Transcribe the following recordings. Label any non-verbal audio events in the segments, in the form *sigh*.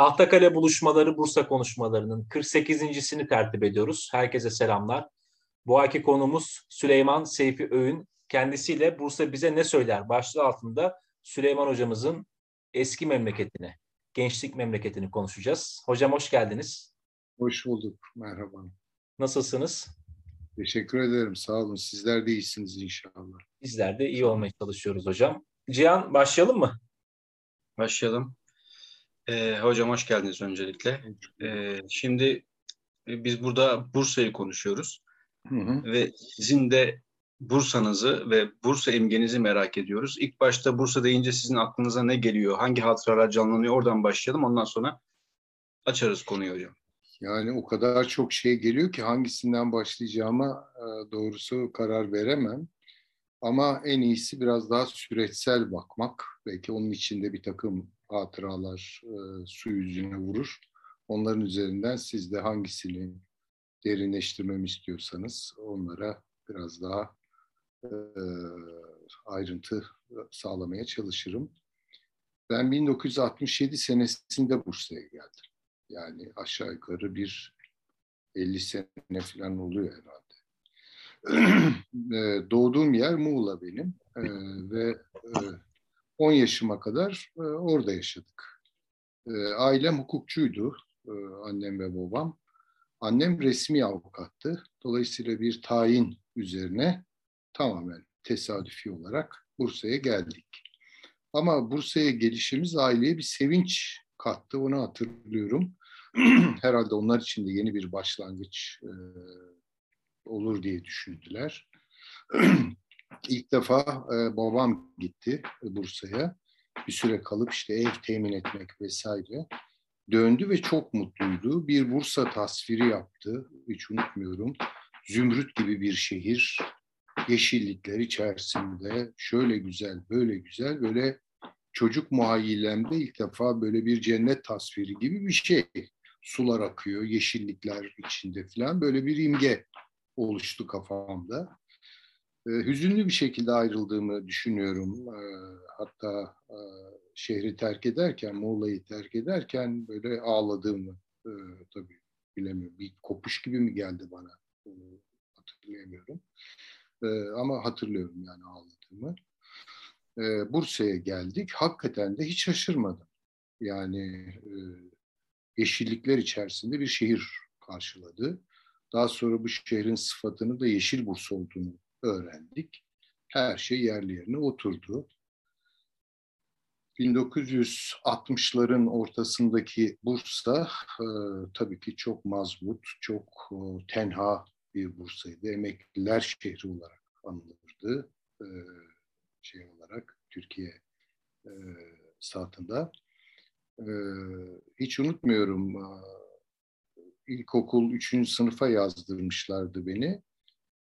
Tahtakale buluşmaları Bursa konuşmalarının 48.sini tertip ediyoruz. Herkese selamlar. Bu ayki konumuz Süleyman Seyfi Öğün. Kendisiyle Bursa bize ne söyler başlığı altında Süleyman hocamızın eski memleketini, gençlik memleketini konuşacağız. Hocam hoş geldiniz. Hoş bulduk. Merhaba. Nasılsınız? Teşekkür ederim. Sağ olun. Sizler de iyisiniz inşallah. Bizler de iyi olmaya çalışıyoruz hocam. Cihan başlayalım mı? Başlayalım. Ee, hocam hoş geldiniz öncelikle. Ee, şimdi e, biz burada Bursa'yı konuşuyoruz. Hı hı. Ve sizin de Bursa'nızı ve Bursa imgenizi merak ediyoruz. İlk başta Bursa deyince sizin aklınıza ne geliyor? Hangi hatıralar canlanıyor? Oradan başlayalım. Ondan sonra açarız konuyu hocam. Yani o kadar çok şey geliyor ki hangisinden başlayacağıma e, doğrusu karar veremem. Ama en iyisi biraz daha süreçsel bakmak. Belki onun içinde bir takım hatıralar e, su yüzüne vurur. Onların üzerinden siz de hangisini derinleştirmemi istiyorsanız onlara biraz daha e, ayrıntı sağlamaya çalışırım. Ben 1967 senesinde Bursa'ya geldim. Yani aşağı yukarı bir 50 sene falan oluyor herhalde. *clears throat* E, doğduğum yer Muğla benim e, ve e, 10 yaşıma kadar e, orada yaşadık. E, ailem hukukçuydu, e, annem ve babam. Annem resmi avukattı. Dolayısıyla bir tayin üzerine tamamen tesadüfi olarak Bursa'ya geldik. Ama Bursa'ya gelişimiz aileye bir sevinç kattı, onu hatırlıyorum. *clears throat* Herhalde onlar için de yeni bir başlangıç e, olur diye düşündüler. *clears throat* İlk defa e, babam gitti Bursa'ya. Bir süre kalıp işte ev temin etmek vesaire. Döndü ve çok mutluydu. Bir Bursa tasviri yaptı. Hiç unutmuyorum. Zümrüt gibi bir şehir. Yeşillikler içerisinde. Şöyle güzel, böyle güzel. Böyle çocuk muayyilemde ilk defa böyle bir cennet tasviri gibi bir şey. Sular akıyor, yeşillikler içinde falan. Böyle bir imge oluştu kafamda. E, hüzünlü bir şekilde ayrıldığımı düşünüyorum. E, hatta e, şehri terk ederken, Muğla'yı terk ederken böyle ağladığımı e, tabii bilemiyorum. Bir kopuş gibi mi geldi bana? Hatırlayamıyorum. E, ama hatırlıyorum yani ağladığımı. Bursa'ya geldik. Hakikaten de hiç şaşırmadım. Yani e, yeşillikler içerisinde bir şehir karşıladı. Daha sonra bu şehrin sıfatını da Yeşil Bursa olduğunu öğrendik. Her şey yerli yerine oturdu. 1960'ların ortasındaki Bursa e, tabii ki çok mazbut, çok e, tenha bir Bursa'ydı. Emekliler şehri olarak anılırdı. E, şey olarak Türkiye e, saatinde. E, hiç unutmuyorum e, ilkokul 3. sınıfa yazdırmışlardı beni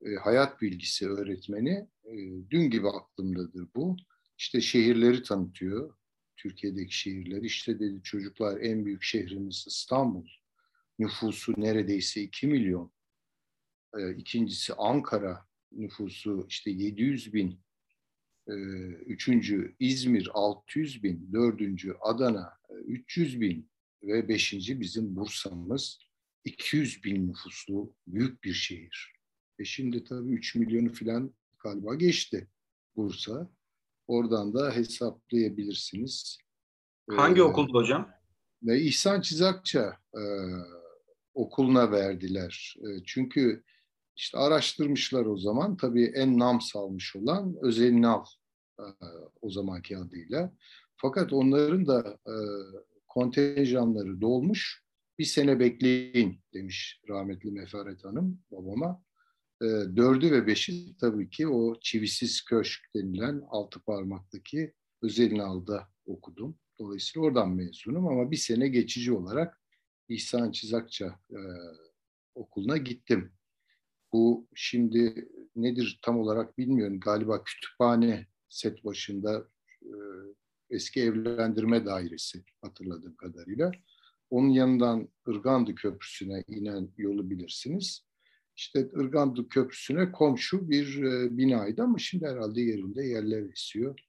e, hayat bilgisi öğretmeni e, dün gibi aklımdadır bu. İşte şehirleri tanıtıyor. Türkiye'deki şehirler. İşte dedi çocuklar en büyük şehrimiz İstanbul. Nüfusu neredeyse 2 milyon. E, ikincisi Ankara nüfusu işte 700 bin. E, üçüncü İzmir 600 bin. Dördüncü Adana 300 bin. Ve beşinci bizim Bursa'mız 200 bin nüfuslu büyük bir şehir. E şimdi tabii 3 milyonu falan galiba geçti Bursa. Oradan da hesaplayabilirsiniz. Hangi ee, okuldu hocam? Ve İhsan Çizakça e, okuluna verdiler. E, çünkü işte araştırmışlar o zaman. Tabii en nam salmış olan Özel Nav e, o zamanki adıyla. Fakat onların da e, kontenjanları dolmuş. Bir sene bekleyin demiş rahmetli Mefaret Hanım babama. E, dördü ve beşi tabii ki o çivisiz köşk denilen altı parmaktaki özel alda okudum. Dolayısıyla oradan mezunum ama bir sene geçici olarak İhsan Çizakça e, okuluna gittim. Bu şimdi nedir tam olarak bilmiyorum. Galiba kütüphane set başında e, eski evlendirme dairesi hatırladığım kadarıyla. Onun yanından Irgandı Köprüsü'ne inen yolu bilirsiniz işte Irgandı Köprüsü'ne komşu bir e, binaydı ama şimdi herhalde yerinde yerler esiyor.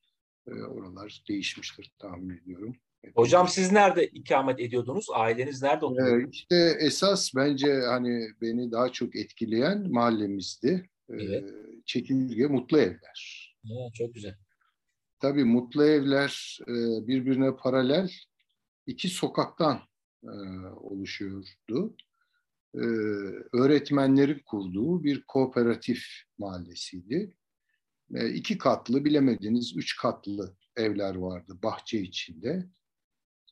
E, oralar değişmiştir tahmin ediyorum. Hocam siz nerede ikamet ediyordunuz? Aileniz nerede oturuyordu? Ee, işte esas bence hani beni daha çok etkileyen mahallemizdi. Ee, evet. Çekirge Mutlu Evler. Ha, çok güzel. Tabii Mutlu Evler e, birbirine paralel iki sokaktan e, oluşuyordu. Ee, öğretmenlerin kurduğu bir kooperatif mahallesiydi. İki katlı, bilemediniz üç katlı evler vardı bahçe içinde.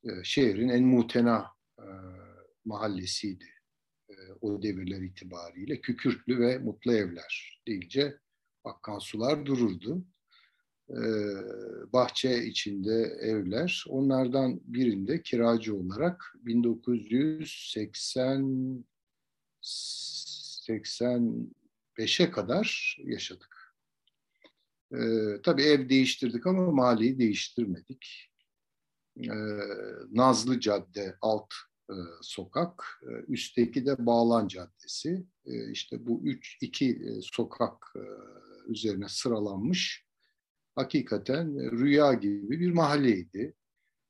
Ee, şehrin en mutena e, mahallesiydi e, o devirler itibariyle. Kükürtlü ve mutlu evler deyince akkan sular dururdu. Ee, bahçe içinde evler. Onlardan birinde kiracı olarak 1980 85'e kadar yaşadık. Ee, tabii ev değiştirdik ama mahalleyi değiştirmedik. Ee, Nazlı Cadde alt e, sokak, e, üstteki de Bağlan Caddesi. E, işte bu üç iki e, sokak e, üzerine sıralanmış hakikaten rüya gibi bir mahalleydi.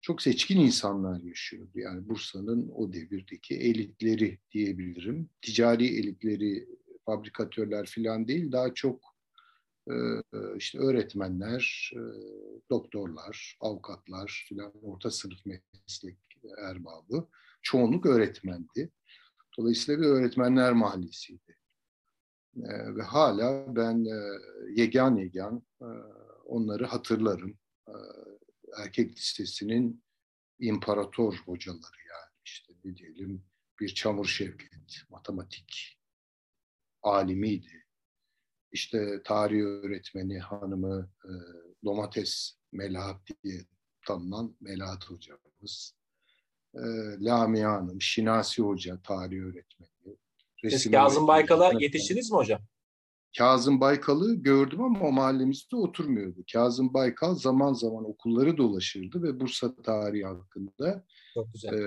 Çok seçkin insanlar yaşıyordu. Yani Bursa'nın o devirdeki elitleri diyebilirim. Ticari elitleri, fabrikatörler falan değil, daha çok e, işte öğretmenler, e, doktorlar, avukatlar filan orta sınıf meslek erbabı. Çoğunluk öğretmendi. Dolayısıyla bir öğretmenler mahallesiydi. E, ve hala ben yegan yegan onları hatırlarım. Erkek lisesinin imparator hocaları yani işte ne diyelim bir Çamur Şevket, matematik alimiydi işte tarih öğretmeni hanımı e, Domates Melahat diye tanınan Melahat hocamız. E, Lamia Hanım, Şinasi Hoca tarih öğretmeni. Siz Kazım Baykal'a yetiştiniz mi hocam? Kazım Baykal'ı gördüm ama o mahallemizde oturmuyordu. Kazım Baykal zaman zaman okulları dolaşırdı ve Bursa tarihi hakkında. E,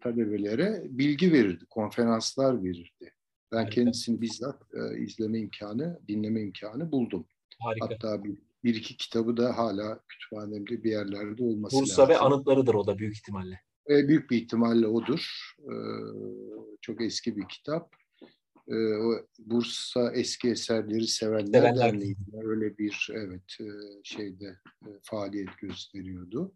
talebelere bilgi verirdi, konferanslar verirdi. Ben Harika. kendisini bizzat e, izleme imkanı, dinleme imkanı buldum. Harika. Hatta bir, bir iki kitabı da hala kütüphanemde bir yerlerde olması Bursa lazım. ve anıtlarıdır o da büyük ihtimalle. E, büyük bir ihtimalle odur. E, çok eski bir kitap. E, Bursa Eski Eserleri Sevenler, Sevenler. Derneği öyle bir evet e, şeyde e, faaliyet gösteriyordu.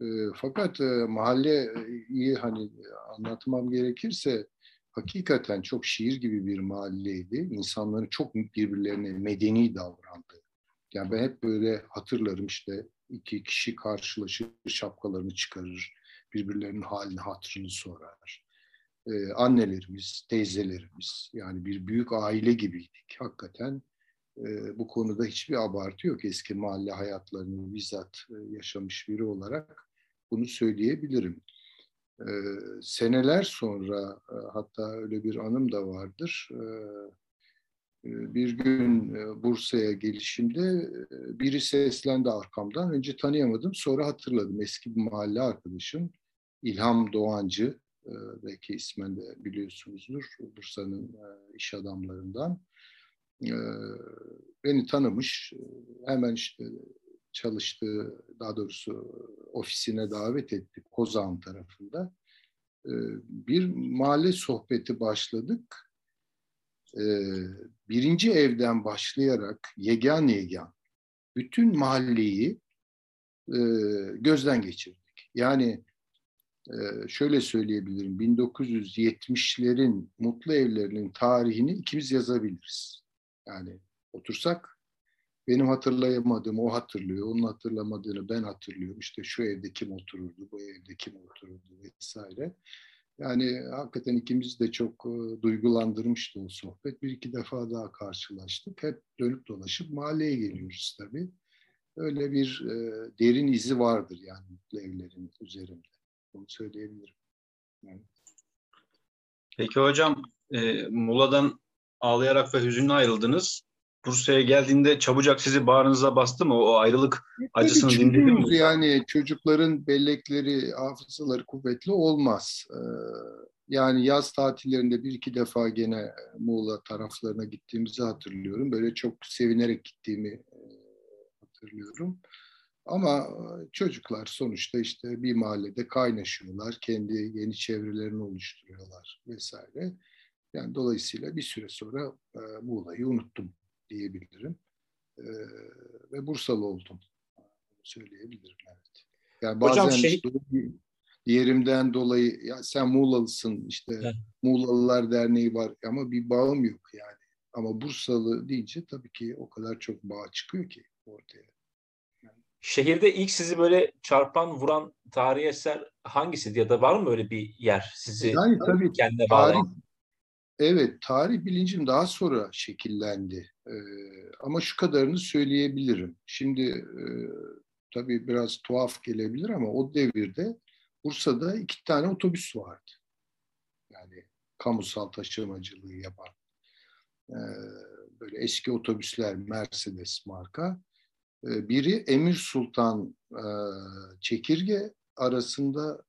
E, fakat e, mahalleyi hani anlatmam gerekirse hakikaten çok şiir gibi bir mahalleydi. İnsanların çok birbirlerine medeni davrandı. Yani ben hep böyle hatırlarım işte iki kişi karşılaşır, şapkalarını çıkarır, birbirlerinin halini, hatırını sorar. Ee, annelerimiz, teyzelerimiz yani bir büyük aile gibiydik. Hakikaten e, bu konuda hiçbir abartı yok. Eski mahalle hayatlarını bizzat e, yaşamış biri olarak bunu söyleyebilirim. Ee, seneler sonra e, hatta öyle bir anım da vardır. Ee, e, bir gün e, Bursa'ya gelişimde biri seslendi arkamdan. Önce tanıyamadım sonra hatırladım. Eski bir mahalle arkadaşım İlham Doğancı. Belki ismen de biliyorsunuzdur. Bursa'nın iş adamlarından. Beni tanımış. Hemen işte çalıştığı, daha doğrusu ofisine davet etti Kozan tarafında. Ee, bir mahalle sohbeti başladık. Ee, birinci evden başlayarak yegan yegan bütün mahalleyi e, gözden geçirdik. Yani e, şöyle söyleyebilirim, 1970'lerin mutlu evlerinin tarihini ikimiz yazabiliriz. Yani otursak benim hatırlayamadığım o hatırlıyor, onun hatırlamadığını ben hatırlıyorum. İşte şu evde kim otururdu, bu evde kim otururdu vesaire. Yani hakikaten ikimiz de çok e, duygulandırmıştı o sohbet. Bir iki defa daha karşılaştık. Hep dönüp dolaşıp mahalleye geliyoruz tabii. Öyle bir e, derin izi vardır yani mutlu evlerin üzerinde. Bunu söyleyebilirim. Yani. Peki hocam, e, Muğla'dan ağlayarak ve hüzünle ayrıldınız. Bursa'ya geldiğinde çabucak sizi bağrınıza bastı mı? O ayrılık acısını dinledin mi? Yani çocukların bellekleri, hafızaları kuvvetli olmaz. Ee, yani yaz tatillerinde bir iki defa gene Muğla taraflarına gittiğimizi hatırlıyorum. Böyle çok sevinerek gittiğimi e, hatırlıyorum. Ama çocuklar sonuçta işte bir mahallede kaynaşıyorlar, kendi yeni çevrelerini oluşturuyorlar vesaire. Yani dolayısıyla bir süre sonra e, Muğla'yı unuttum diyebilirim. E, ve Bursalı oldum söyleyebilirim. Evet. Yani bazen Hocam şey... diğerimden dolayı ya sen Muğlalısın işte evet. Muğlalılar Derneği var ama bir bağım yok yani. Ama Bursalı deyince tabii ki o kadar çok bağ çıkıyor ki ortaya. Şehirde ilk sizi böyle çarpan, vuran tarihi eser hangisiydi ya da var mı öyle bir yer sizi yani, tabii, kendine bağlayan? Tarih, evet, tarih bilincim daha sonra şekillendi. Ee, ama şu kadarını söyleyebilirim. Şimdi e, tabii biraz tuhaf gelebilir ama o devirde Bursa'da iki tane otobüs vardı. Yani kamusal taşımacılığı yapan. Ee, böyle eski otobüsler Mercedes marka. Ee, biri Emir Sultan e, Çekirge arasında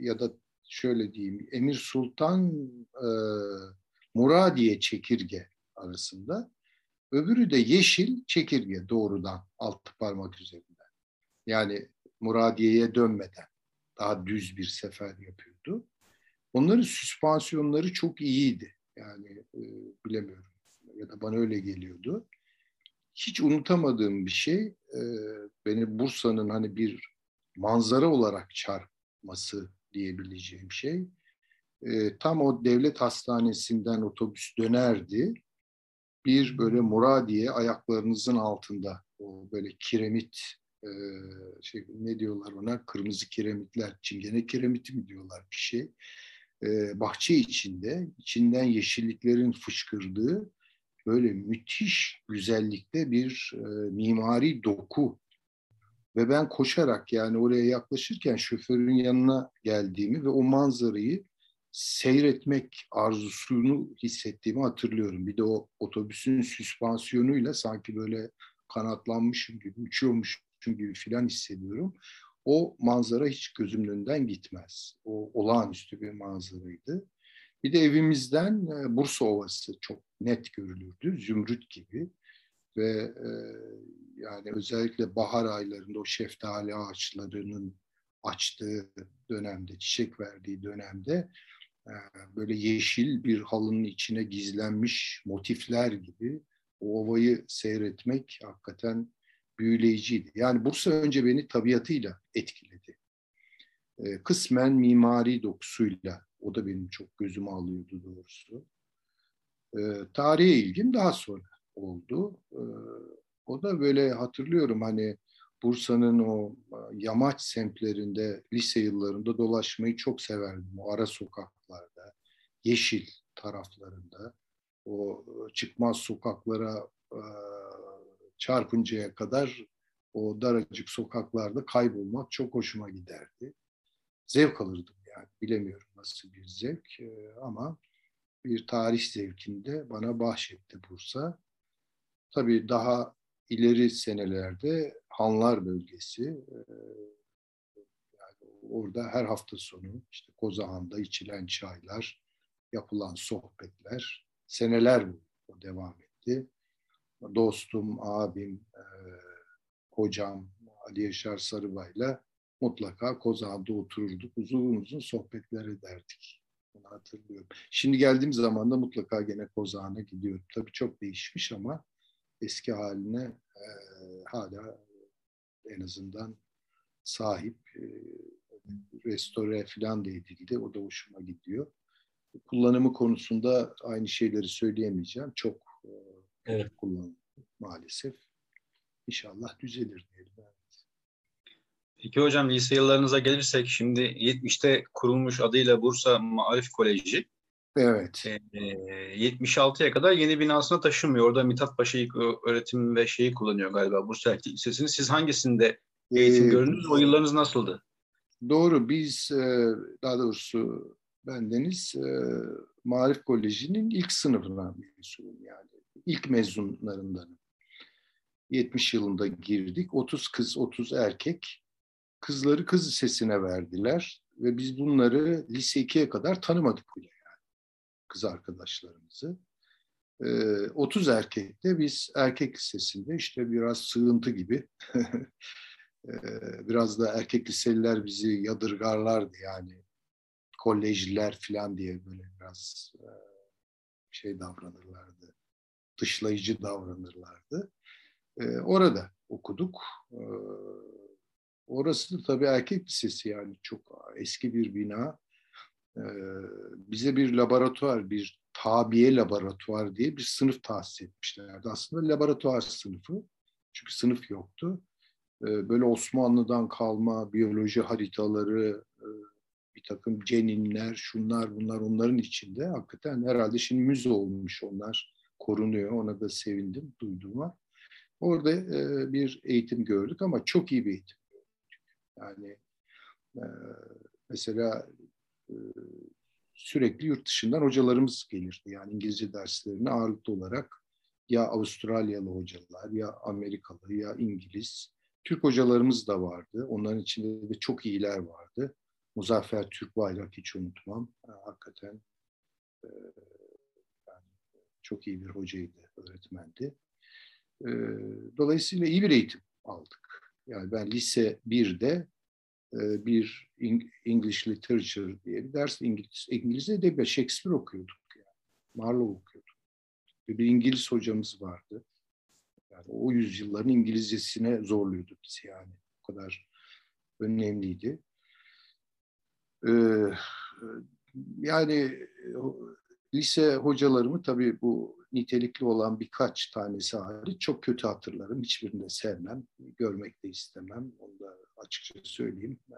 ya, da şöyle diyeyim Emir Sultan e, Muradiye Çekirge arasında. Öbürü de Yeşil Çekirge doğrudan altı parmak üzerinde. Yani Muradiye'ye dönmeden daha düz bir sefer yapıyordu. Onların süspansiyonları çok iyiydi. Yani e, bilemiyorum ya da bana öyle geliyordu. Hiç unutamadığım bir şey e, beni Bursa'nın hani bir manzara olarak çarpması diyebileceğim şey. E, tam o devlet hastanesinden otobüs dönerdi. Bir böyle Muradiye ayaklarınızın altında o böyle kiremit e, şey ne diyorlar ona kırmızı kiremitler, çingene kiremiti mi diyorlar bir şey. E, bahçe içinde, içinden yeşilliklerin fışkırdığı böyle müthiş güzellikte bir e, mimari doku ve ben koşarak yani oraya yaklaşırken şoförün yanına geldiğimi ve o manzarayı seyretmek arzusunu hissettiğimi hatırlıyorum. Bir de o otobüsün süspansiyonuyla sanki böyle kanatlanmışım gibi, uçuyormuşum gibi filan hissediyorum. O manzara hiç gözümün önünden gitmez. O olağanüstü bir manzaraydı. Bir de evimizden e, Bursa Ovası çok net görülürdü. Zümrüt gibi. Ve e, yani özellikle bahar aylarında o şeftali ağaçlarının açtığı dönemde, çiçek verdiği dönemde e, böyle yeşil bir halının içine gizlenmiş motifler gibi o ovayı seyretmek hakikaten büyüleyiciydi. Yani Bursa önce beni tabiatıyla etkiledi. E, kısmen mimari dokusuyla o da benim çok gözümü alıyordu doğrusu. E, tarihe ilgim daha sonra oldu. E, o da böyle hatırlıyorum hani Bursa'nın o e, yamaç semtlerinde lise yıllarında dolaşmayı çok severdim. O ara sokaklarda, yeşil taraflarında, o e, çıkmaz sokaklara e, çarpıncaya kadar o daracık sokaklarda kaybolmak çok hoşuma giderdi. Zevk alırdım yani bilemiyorum nasıl bir zevk e, ama bir tarih zevkinde bana bahşetti Bursa. Tabii daha ileri senelerde Hanlar bölgesi e, yani orada her hafta sonu işte Kozahan'da içilen çaylar, yapılan sohbetler seneler bu devam etti. Dostum, abim, e, hocam Ali Yaşar Sarıbay'la mutlaka Kozağ'da otururduk. Uzun uzun sohbetler ederdik. Bunu hatırlıyorum. Şimdi geldiğim zaman da mutlaka gene Kozağ'a gidiyorum. Tabii çok değişmiş ama eski haline e, hala en azından sahip e, restore falan da edildi. O da hoşuma gidiyor. Kullanımı konusunda aynı şeyleri söyleyemeyeceğim. Çok e, evet. kullanılıyor maalesef. İnşallah düzelir diyelim. Peki hocam lise yıllarınıza gelirsek şimdi 70'te kurulmuş adıyla Bursa Maarif Koleji. Evet. E, 76'ya kadar yeni binasına taşınmıyor. Orada Mithat Paşa öğretim ve şeyi kullanıyor galiba Bursa Erkek Lisesi'ni. Siz hangisinde eğitim ee, gördünüz? O yıllarınız nasıldı? Doğru. Biz daha doğrusu ben Deniz Marif Koleji'nin ilk sınıfına mensubum yani. İlk mezunlarındanım. 70 yılında girdik. 30 kız, 30 erkek kızları kız lisesine verdiler ve biz bunları lise 2'ye kadar tanımadık bile yani kız arkadaşlarımızı. Ee, 30 erkekte biz erkek lisesinde işte biraz sığıntı gibi *laughs* biraz da erkek liseliler bizi yadırgarlardı yani kolejliler falan diye böyle biraz şey davranırlardı. Dışlayıcı davranırlardı. Orada okuduk. Orası da tabii erkek lisesi yani çok eski bir bina. Bize bir laboratuvar, bir tabiye laboratuvar diye bir sınıf tahsis etmişlerdi. Aslında laboratuvar sınıfı. Çünkü sınıf yoktu. Böyle Osmanlı'dan kalma biyoloji haritaları, bir takım ceninler, şunlar bunlar onların içinde. Hakikaten herhalde şimdi müze olmuş onlar korunuyor. Ona da sevindim duyduğuma. Orada e, bir eğitim gördük ama çok iyi bir eğitim. Yani e, mesela e, sürekli yurt dışından hocalarımız gelirdi. Yani İngilizce derslerini ağırlıklı olarak ya Avustralyalı hocalar, ya Amerikalı, ya İngiliz. Türk hocalarımız da vardı. Onların içinde de çok iyiler vardı. Muzaffer Türk Bayrak hiç unutmam. Hakikaten e, yani çok iyi bir hocaydı, öğretmendi. E, dolayısıyla iyi bir eğitim aldık. Yani ben lise 1'de e, bir English Literature diye bir ders İngiliz, İngilizce edebiyat Shakespeare okuyorduk. Yani. Marlowe okuyorduk. Bir İngiliz hocamız vardı. Yani o yüzyılların İngilizcesine zorluyordu bizi yani. O kadar önemliydi. Ee, yani lise hocalarımı tabii bu nitelikli olan birkaç tanesi hariç çok kötü hatırlarım. Hiçbirini de sevmem, görmek de istemem. Onu da açıkça söyleyeyim. Ee,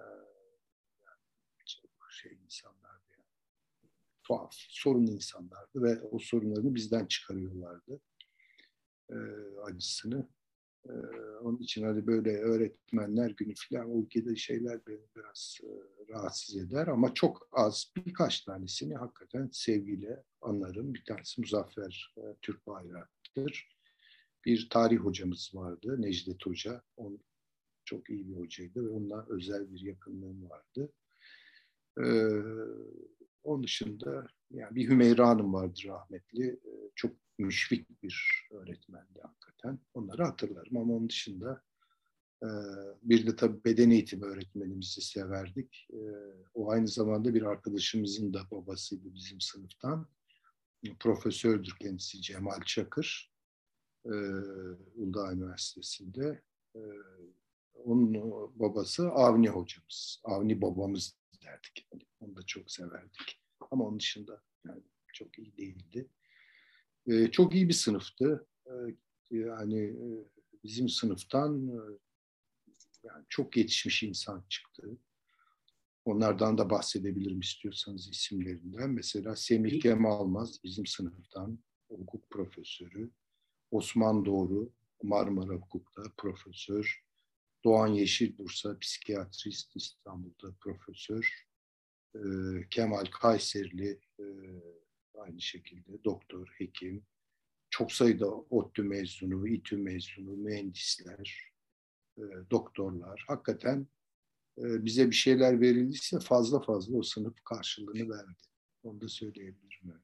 yani çok şey insanlardı yani. Tuhaf, sorun insanlardı ve o sorunlarını bizden çıkarıyorlardı. Ee, acısını. Onun için hani böyle öğretmenler günü falan o ülkede şeyler beni biraz e, rahatsız eder ama çok az birkaç tanesini hakikaten sevgiyle anlarım. Bir tanesi Muzaffer e, Türk Bayrak'tır. Bir tarih hocamız vardı Necdet Hoca. O çok iyi bir hocaydı ve onunla özel bir yakınlığım vardı. Ee, onun dışında yani bir Hümeyra Hanım vardı rahmetli. Ee, çok müşfik bir hakikaten. Onları hatırlarım ama onun dışında e, bir de tabii beden eğitimi öğretmenimizi severdik. E, o aynı zamanda bir arkadaşımızın da babasıydı bizim sınıftan. Profesördür kendisi Cemal Çakır. E, Uludağ Üniversitesi'nde. Onun babası Avni hocamız. Avni babamız derdik. Onu da çok severdik. Ama onun dışında yani çok iyi değildi. E, çok iyi bir sınıftı. E, yani e, bizim sınıftan e, yani çok yetişmiş insan çıktı. Onlardan da bahsedebilirim istiyorsanız isimlerinden. Mesela Semih Gemalmaz bizim sınıftan hukuk profesörü. Osman Doğru Marmara Hukuk'ta profesör. Doğan Yeşil Bursa psikiyatrist İstanbul'da profesör. Ee, Kemal Kayserili e, aynı şekilde doktor, hekim, çok sayıda ODTÜ mezunu, İTÜ mezunu, mühendisler, e, doktorlar. Hakikaten e, bize bir şeyler verildiyse fazla fazla o sınıf karşılığını verdi. Onu da söyleyebilirim.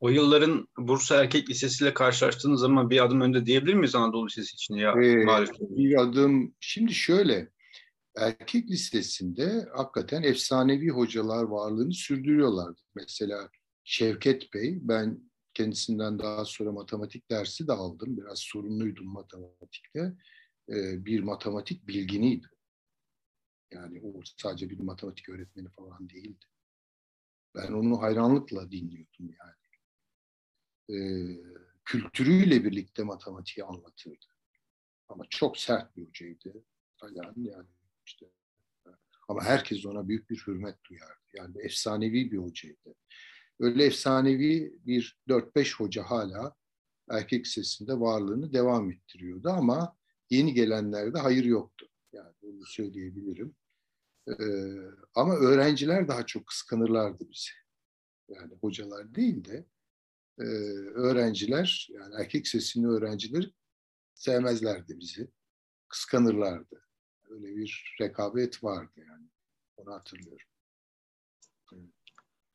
O yılların Bursa Erkek Lisesi ile karşılaştığınız zaman bir adım önde diyebilir miyiz Anadolu Lisesi için ya? Ee, bir adım, şimdi şöyle, erkek listesinde hakikaten efsanevi hocalar varlığını sürdürüyorlardı. Mesela Şevket Bey, ben kendisinden daha sonra matematik dersi de aldım. Biraz sorumluydum matematikte. Ee, bir matematik bilginiydi. Yani o sadece bir matematik öğretmeni falan değildi. Ben onu hayranlıkla dinliyordum yani. Ee, kültürüyle birlikte matematiği anlatırdı. Ama çok sert bir hocaydı falan yani işte. Ama herkes ona büyük bir hürmet duyardı. Yani efsanevi bir hocaydı öyle efsanevi bir 4-5 hoca hala erkek sesinde varlığını devam ettiriyordu ama yeni gelenlerde hayır yoktu. Yani bunu söyleyebilirim. Ee, ama öğrenciler daha çok kıskanırlardı bizi. Yani hocalar değil de e, öğrenciler, yani erkek sesini öğrencileri sevmezlerdi bizi. Kıskanırlardı. Öyle bir rekabet vardı yani. Onu hatırlıyorum.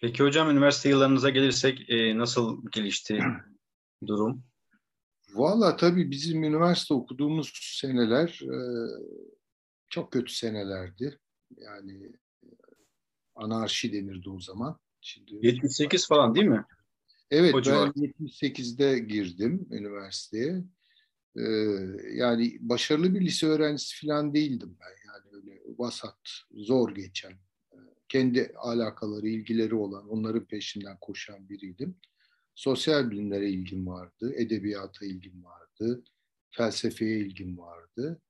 Peki hocam üniversite yıllarınıza gelirsek e, nasıl gelişti *clears throat* durum? Valla tabii bizim üniversite okuduğumuz seneler e, çok kötü senelerdi. Yani anarşi denirdi o zaman. Şimdi 78 falan değil mi? Evet o ben civar. 78'de girdim üniversiteye. Ee, yani başarılı bir lise öğrencisi falan değildim ben. Yani öyle vasat, zor geçen, e, kendi alakaları, ilgileri olan, onların peşinden koşan biriydim. Sosyal bilimlere ilgim vardı, edebiyata ilgim vardı, felsefeye ilgim vardı.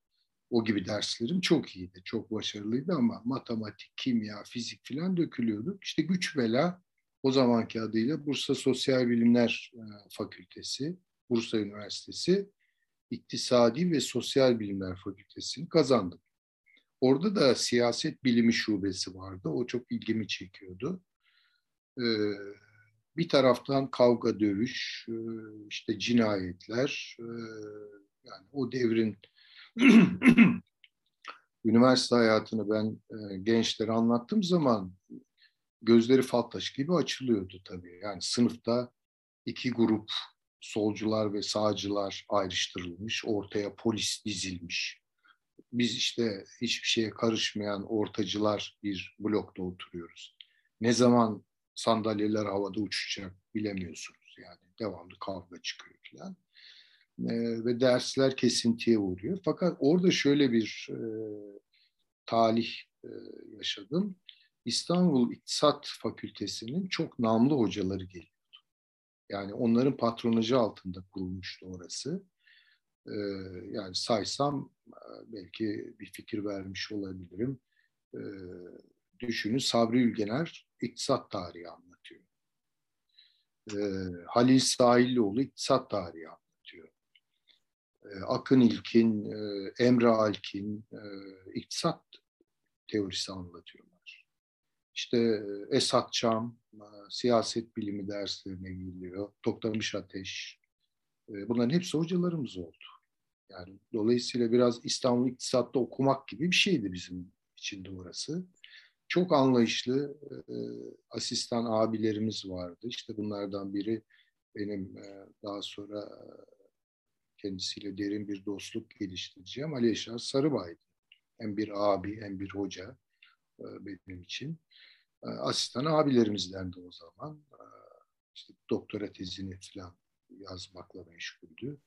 O gibi derslerim çok iyiydi, çok başarılıydı ama matematik, kimya, fizik falan dökülüyordu. İşte güç bela o zamanki adıyla Bursa Sosyal Bilimler e, Fakültesi, Bursa Üniversitesi İktisadi ve Sosyal Bilimler Fakültesini kazandım. Orada da siyaset bilimi şubesi vardı. O çok ilgimi çekiyordu. Ee, bir taraftan kavga dövüş, e, işte cinayetler, e, yani o devrin *clears throat* üniversite hayatını ben e, gençlere anlattığım zaman gözleri fal taşı gibi açılıyordu tabii. Yani sınıfta iki grup solcular ve sağcılar ayrıştırılmış, ortaya polis dizilmiş. Biz işte hiçbir şeye karışmayan ortacılar bir blokta oturuyoruz. Ne zaman sandalyeler havada uçacak bilemiyorsunuz yani. Devamlı kavga çıkıyor falan. Ee, ve dersler kesintiye uğruyor. Fakat orada şöyle bir e, talih e, yaşadım. İstanbul İktisat Fakültesi'nin çok namlı hocaları geliyordu. Yani onların patronajı altında kurulmuştu orası. Ee, yani saysam e, belki bir fikir vermiş olabilirim. Ee, düşünün Sabri Ülgener iktisat tarihi anlatıyor. Ee, Halil Sahillioğlu iktisat tarihi anlatıyor. Akın İlkin, e, Emre Alkin e, iktisat teorisi anlatıyor işte e, Esat Çam, siyaset bilimi derslerine geliyor. Toktamış Ateş. Bunların hepsi hocalarımız oldu. Yani dolayısıyla biraz İstanbul İktisat'ta okumak gibi bir şeydi bizim için de orası. Çok anlayışlı asistan abilerimiz vardı. İşte bunlardan biri benim daha sonra kendisiyle derin bir dostluk geliştireceğim Ali Yaşar Sarıbay'dı. Hem bir abi hem bir hoca benim için. Ee, asistan abilerimizden de o zaman ee, işte doktora tezini falan yazmakla meşguldü.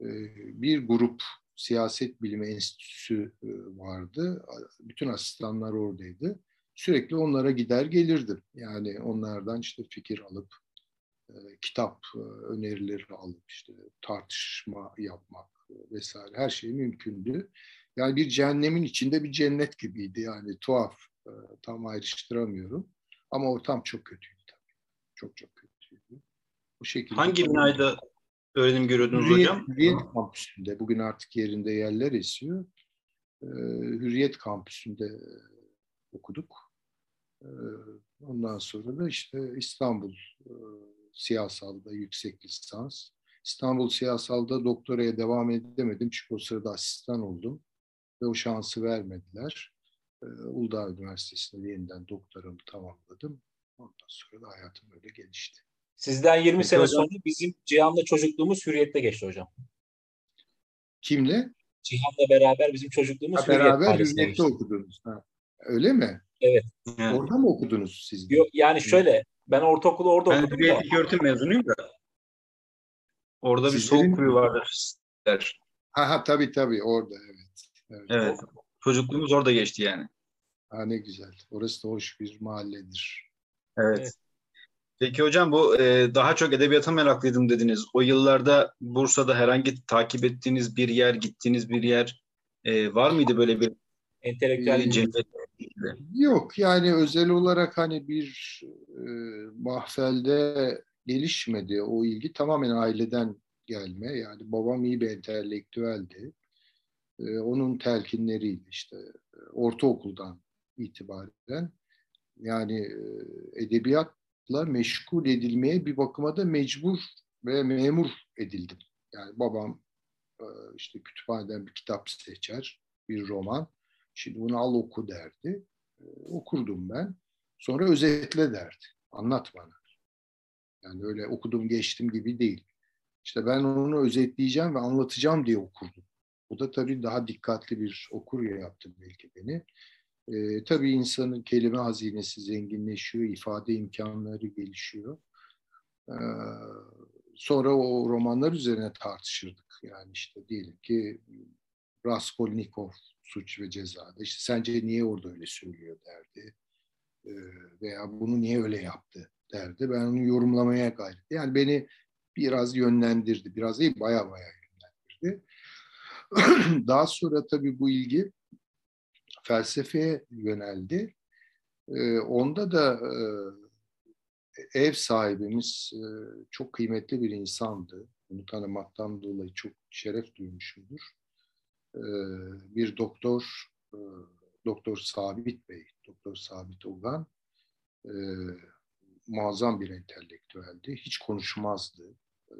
Ee, bir grup siyaset bilimi enstitüsü e, vardı. Bütün asistanlar oradaydı. Sürekli onlara gider gelirdim. Yani onlardan işte fikir alıp e, kitap e, önerileri alıp işte tartışma yapmak vesaire her şey mümkündü. Yani bir cehennemin içinde bir cennet gibiydi yani tuhaf e, tam ayrıştıramıyorum. Ama ortam çok kötüydü tabii. Çok çok kötüydü. Bu şekilde. Hangi binayda öğrenim görüyordunuz Hürriyet, hocam? Hürriyet kampüsünde. Bugün artık yerinde yerler esiyor. Ee, Hürriyet kampüsünde okuduk. Ee, ondan sonra da işte İstanbul e, siyasalda yüksek lisans. İstanbul siyasalda doktoraya devam edemedim çünkü o sırada asistan oldum ve o şansı vermediler. Ee, Uludağ Üniversitesi'nde yeniden doktoramı tamamladım. Ondan sonra da hayatım öyle gelişti. Sizden 20 Peki sene hocam. sonra bizim Cihan'la çocukluğumuz Hürriyet'te geçti hocam. Kimle? Cihan'la beraber bizim çocukluğumuz ha, Hürriyet Beraber Hürriyet'te geçti. okudunuz. Ha. Öyle mi? Evet. Yani. Orada mı okudunuz siz? Yok, yani şöyle ben ortaokulu orada ben okudum. Ben Hürriyet öğretim mezunuyum da. Orada Sizlerin... bir soğuk kuyu vardır. Ha ha tabii tabii orada evet. Evet. evet. Çocukluğumuz orada geçti yani. Ha ne güzel. Orası da hoş bir mahalledir. Evet. evet. Peki hocam bu e, daha çok edebiyata meraklıydım dediniz. O yıllarda Bursa'da herhangi takip ettiğiniz bir yer, gittiğiniz bir yer e, var mıydı böyle bir entelektüel e, cennet? Yok yani özel olarak hani bir e, mahfelde gelişmedi o ilgi tamamen aileden gelme. Yani babam iyi bir entelektüeldi. E, onun telkinleriydi işte e, ortaokuldan itibaren. Yani e, edebiyatla meşgul edilmeye bir bakıma da mecbur ve memur edildim. Yani babam e, işte kütüphaneden bir kitap seçer, bir roman. Şimdi bunu al oku derdi. E, okurdum ben. Sonra özetle derdi. Anlat bana. Yani öyle okudum geçtim gibi değil. İşte ben onu özetleyeceğim ve anlatacağım diye okurdum. Bu da tabii daha dikkatli bir okur yaptı belki beni. E, tabii insanın kelime hazinesi zenginleşiyor, ifade imkanları gelişiyor. E, sonra o romanlar üzerine tartışırdık. Yani işte diyelim ki Raskolnikov suç ve cezada. İşte sence niye orada öyle söylüyor derdi. E, veya bunu niye öyle yaptı derdi. Ben onu yorumlamaya gayret. Yani beni biraz yönlendirdi. Biraz değil baya baya yönlendirdi. *clears throat* Daha sonra tabii bu ilgi felsefeye yöneldi. E, onda da e, ev sahibimiz e, çok kıymetli bir insandı. Bunu tanımaktan dolayı çok şeref duymuşumdur. E, bir doktor, e, Doktor Sabit Bey, Doktor Sabit Ogan, e, muazzam bir entelektüeldi. Hiç konuşmazdı. E,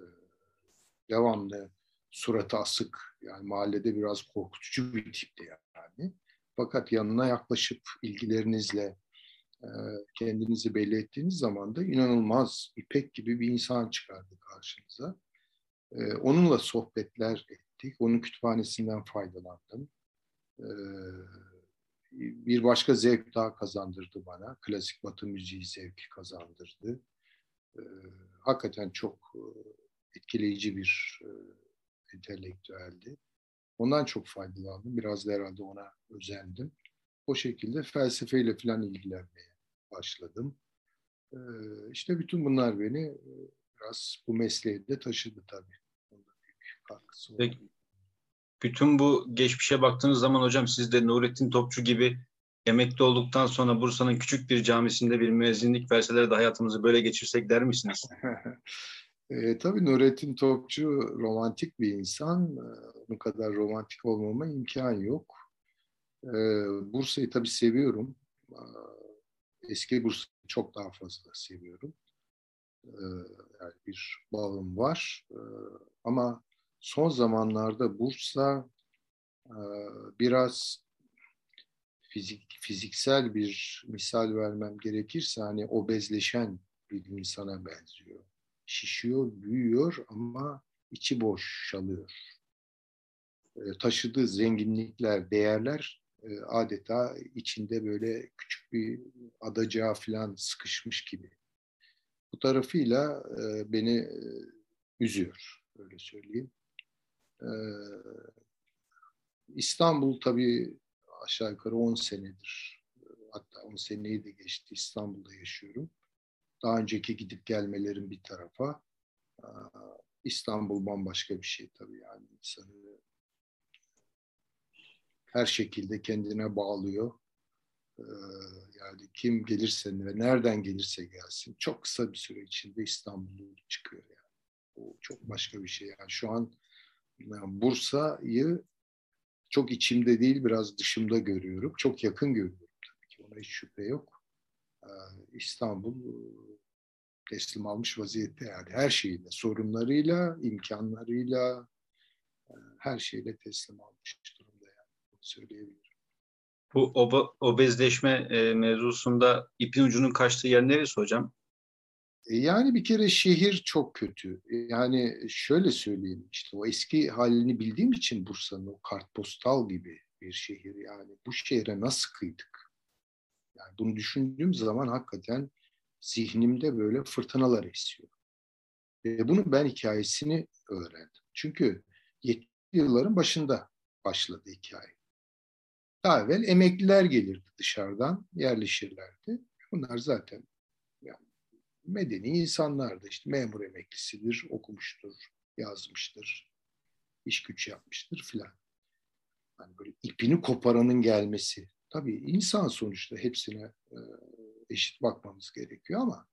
devamlı suratı asık, yani mahallede biraz korkutucu bir tipti yani. Fakat yanına yaklaşıp ilgilerinizle e, kendinizi belli ettiğiniz zaman da inanılmaz ipek gibi bir insan çıkardı karşınıza. E, onunla sohbetler ettik. Onun kütüphanesinden faydalandım. E, bir başka zevk daha kazandırdı bana. Klasik batı müziği zevki kazandırdı. Hakikaten çok etkileyici bir entelektüeldi. Ondan çok faydalandım. Biraz da herhalde ona özendim. O şekilde felsefeyle falan ilgilenmeye başladım. Ee, işte bütün bunlar beni e, biraz bu mesleğe de taşıdı tabii. Onda büyük katkısı oldu. Peki, bütün bu geçmişe baktığınız zaman hocam siz de Nurettin Topçu gibi emekli olduktan sonra Bursa'nın küçük bir camisinde bir müezzinlik verseler de hayatımızı böyle geçirsek der misiniz? *laughs* E, tabii Nurettin Topçu romantik bir insan. Onun kadar romantik olmama imkan yok. E, Bursa'yı tabii seviyorum. Eski Bursa'yı çok daha fazla seviyorum. E, yani bir bağım var. Ama son zamanlarda Bursa e, biraz fizik, fiziksel bir misal vermem gerekirse hani obezleşen bir insana benziyor şişiyor, büyüyor ama içi boşalıyor. E, taşıdığı zenginlikler, değerler e, adeta içinde böyle küçük bir adacığa falan sıkışmış gibi. Bu tarafıyla e, beni üzüyor, öyle söyleyeyim. İstanbul tabii aşağı yukarı 10 senedir, hatta 10 seneyi de geçti İstanbul'da yaşıyorum. Daha önceki gidip gelmelerin bir tarafa. İstanbul bambaşka bir şey tabii yani insanı her şekilde kendine bağlıyor. Yani kim gelirse ve nereden gelirse gelsin çok kısa bir süre içinde İstanbul'u çıkıyor yani. Bu çok başka bir şey. Yani şu an yani Bursa'yı çok içimde değil biraz dışımda görüyorum. Çok yakın görüyorum tabii ki ona hiç şüphe yok. İstanbul teslim almış vaziyette yani her şeyiyle, sorunlarıyla, imkanlarıyla, e, her şeyle teslim almış söyleyebilirim. Bu oba, obezleşme e, mevzusunda ipin ucunun kaçtığı yer neresi hocam? E, yani bir kere şehir çok kötü. E, yani şöyle söyleyeyim işte o eski halini bildiğim için Bursa'nın o kartpostal gibi bir şehir yani bu şehre nasıl kıydık? Yani bunu düşündüğüm zaman hakikaten zihnimde böyle fırtınalar esiyor. Ve bunun ben hikayesini öğrendim. Çünkü 70 yılların başında başladı hikaye. Daha evvel emekliler gelirdi dışarıdan, yerleşirlerdi. Bunlar zaten yani medeni insanlardı. İşte memur emeklisidir, okumuştur, yazmıştır, iş güç yapmıştır filan. Yani böyle ipini koparanın gelmesi. Tabii insan sonuçta hepsine e, eşit bakmamız gerekiyor ama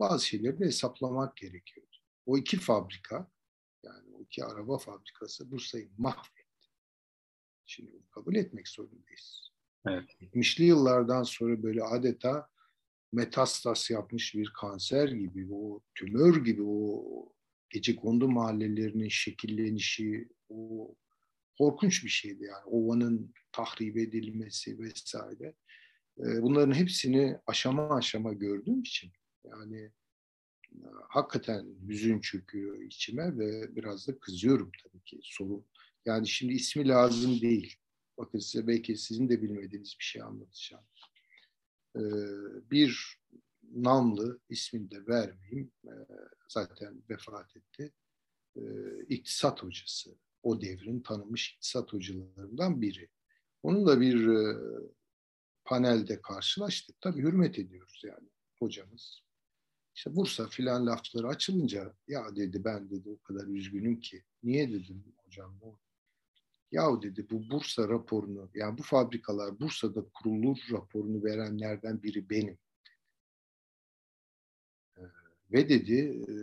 bazı şeyleri de hesaplamak gerekiyor. O iki fabrika yani o iki araba fabrikası Bursa'yı mahvetti. Şimdi kabul etmek zorundayız. Evet. 70'li yıllardan sonra böyle adeta metastas yapmış bir kanser gibi, o tümör gibi o gece kondu mahallelerinin şekillenişi, o korkunç bir şeydi yani. Ovanın tahrip edilmesi vesaire. Bunların hepsini aşama aşama gördüğüm için yani hakikaten hüzün çöküyor içime ve biraz da kızıyorum tabii ki sorun. Yani şimdi ismi lazım değil. Bakın size belki sizin de bilmediğiniz bir şey anlatacağım. Ee, bir namlı ismini de vermeyeyim. Ee, zaten vefat etti. Ee, iktisat hocası. O devrin tanınmış iktisat hocalarından biri. Onunla bir e, panelde karşılaştık. Tabii hürmet ediyoruz yani hocamız. İşte Bursa filan lafları açılınca ya dedi ben dedi o kadar üzgünüm ki. Niye dedim hocam bu? Yahu dedi bu Bursa raporunu yani bu fabrikalar Bursa'da kurulur raporunu verenlerden biri benim. Ee, ve dedi e,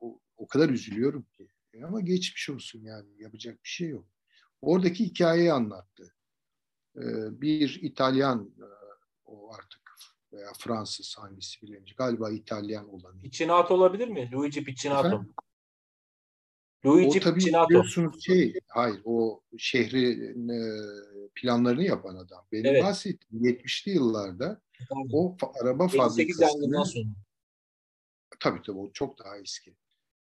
o, o kadar üzülüyorum ki. E ama geçmiş olsun yani yapacak bir şey yok. Oradaki hikayeyi anlattı. Ee, bir İtalyan e, o artık veya Fransız hangisi bilemeyecek. Galiba İtalyan olanı. Piccinato olabilir mi? Luigi Piccinato. Efendim? Luigi o tabii Piccinato. biliyorsunuz şey, hayır o şehrin e, planlarını yapan adam. Benim evet. bahsettiğim 70'li yıllarda tabii. o araba fabrikasını tabii tabii o çok daha eski.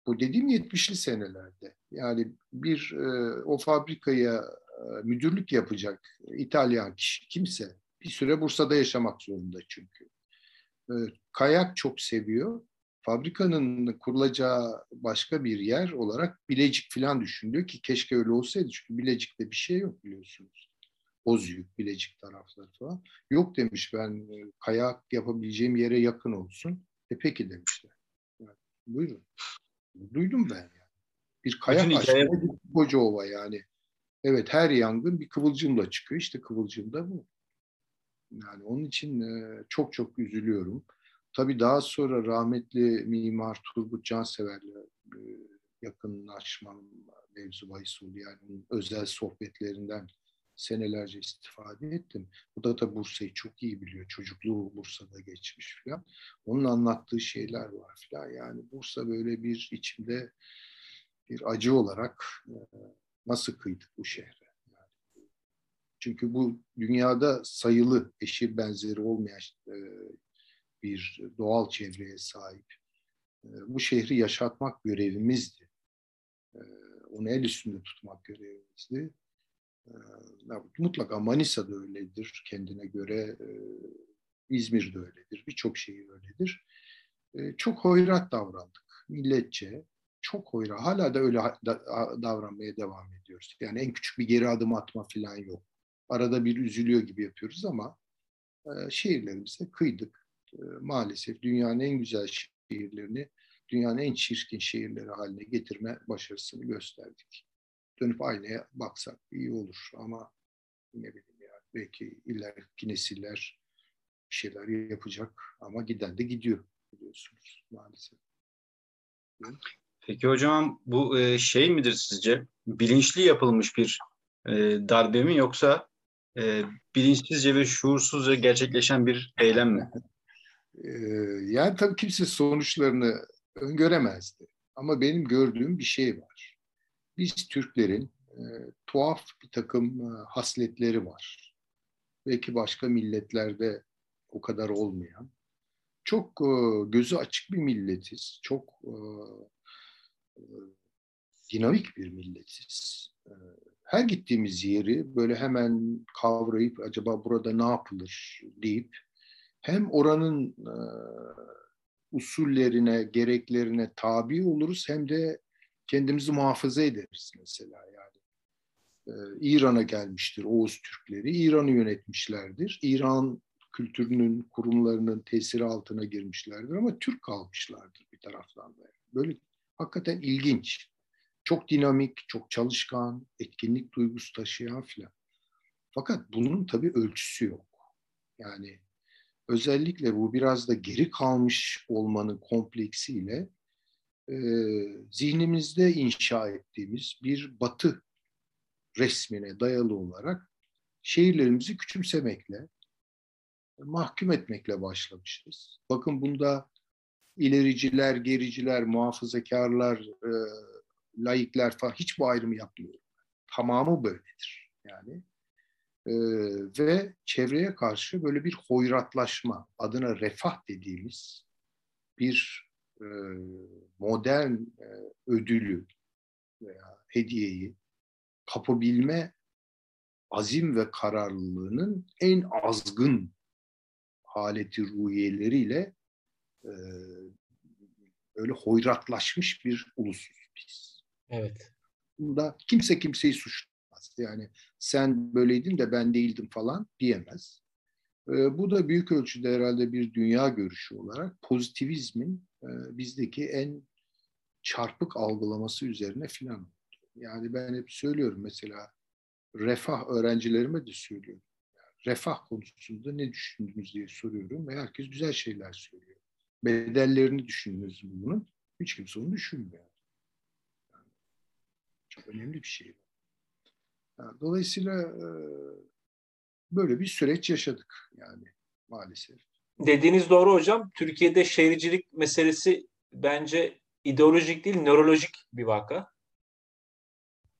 Bu dediğim 70'li senelerde. Yani bir e, o fabrikaya e, müdürlük yapacak İtalyan kişi kimse bir süre Bursa'da yaşamak zorunda çünkü. E, kayak çok seviyor. Fabrikanın kurulacağı başka bir yer olarak Bilecik falan düşünülüyor ki keşke öyle olsaydı çünkü Bilecik'te bir şey yok biliyorsunuz. Bozüyük, Bilecik tarafları falan. Yok demiş ben kayak yapabileceğim yere yakın olsun. E peki demişler. Yani, buyurun. Duydum ben yani. Bir kayak aşkına koca ova yani. Evet her yangın bir kıvılcımla çıkıyor. İşte kıvılcım da bu. Yani onun için e, çok çok üzülüyorum. Tabii daha sonra rahmetli mimar Turgut Cansever'le e, yakınlaşmam mevzu bahis oldu. Yani özel sohbetlerinden senelerce istifade ettim. Bu da da Bursa'yı çok iyi biliyor. Çocukluğu Bursa'da geçmiş falan. Onun anlattığı şeyler var falan. Yani Bursa böyle bir içimde bir acı olarak e, nasıl kıydık bu şehre? Yani, çünkü bu dünyada sayılı eşir benzeri olmayan e, bir doğal çevreye sahip. E, bu şehri yaşatmak görevimizdi. Onu el üstünde tutmak görevimizdi. Mutlaka Manisa da öyledir kendine göre. İzmir de öyledir. Birçok şehir öyledir. Çok hoyrat davrandık. Milletçe, çok hoyra. Hala da öyle davranmaya devam ediyoruz. Yani en küçük bir geri adım atma falan yok. Arada bir üzülüyor gibi yapıyoruz ama e, şehirlerimize kıydık. E, maalesef dünyanın en güzel şehirlerini dünyanın en çirkin şehirleri haline getirme başarısını gösterdik. Dönüp aynaya baksak iyi olur ama ne bileyim ya belki ileriki nesiller bir şeyler yapacak ama giden de gidiyor biliyorsunuz maalesef. Peki hocam bu e, şey midir sizce? Bilinçli yapılmış bir e, darbe mi yoksa bilinçsizce ve şuursuzca gerçekleşen bir eylem mi? E, yani tabii kimse sonuçlarını öngöremezdi. Ama benim gördüğüm bir şey var. Biz Türklerin e, tuhaf bir takım e, hasletleri var. Belki başka milletlerde o kadar olmayan. Çok e, gözü açık bir milletiz. Çok e, dinamik bir milletiz. Ee, her gittiğimiz yeri böyle hemen kavrayıp acaba burada ne yapılır deyip hem oranın e, usullerine, gereklerine tabi oluruz hem de kendimizi muhafaza ederiz mesela yani. Ee, İran'a gelmiştir Oğuz Türkleri, İran'ı yönetmişlerdir. İran kültürünün, kurumlarının tesiri altına girmişlerdir ama Türk kalmışlardır bir taraftan da. Böyle hakikaten ilginç. Çok dinamik, çok çalışkan, etkinlik duygusu taşıyan filan. Fakat bunun tabii ölçüsü yok. Yani özellikle bu biraz da geri kalmış olmanın kompleksiyle e, zihnimizde inşa ettiğimiz bir batı resmine dayalı olarak şehirlerimizi küçümsemekle, mahkum etmekle başlamışız. Bakın bunda ilericiler, gericiler, muhafazakarlar, e, laikler falan hiç bu ayrımı yapmıyorum. Tamamı böyledir. Yani e, ve çevreye karşı böyle bir hoyratlaşma, adına refah dediğimiz bir e, modern ödülü veya hediyeyi kapabilme azim ve kararlılığının en azgın haleti ruhiyeleriyle e, öyle hoyratlaşmış bir ulusuz biz. Evet. Bunda kimse kimseyi suçlamaz. Yani sen böyleydin de ben değildim falan diyemez. E, bu da büyük ölçüde herhalde bir dünya görüşü olarak pozitivizmin e, bizdeki en çarpık algılaması üzerine filan. Yani ben hep söylüyorum mesela refah öğrencilerime de söylüyorum. refah konusunda ne düşündünüz diye soruyorum ve herkes güzel şeyler söylüyor. Bedellerini düşündünüz bunun? Hiç kimse onu düşünmüyor. Yani çok önemli bir şey. Yani dolayısıyla e, böyle bir süreç yaşadık yani maalesef. Dediğiniz doğru hocam. Türkiye'de şehircilik meselesi bence ideolojik değil, nörolojik bir vaka.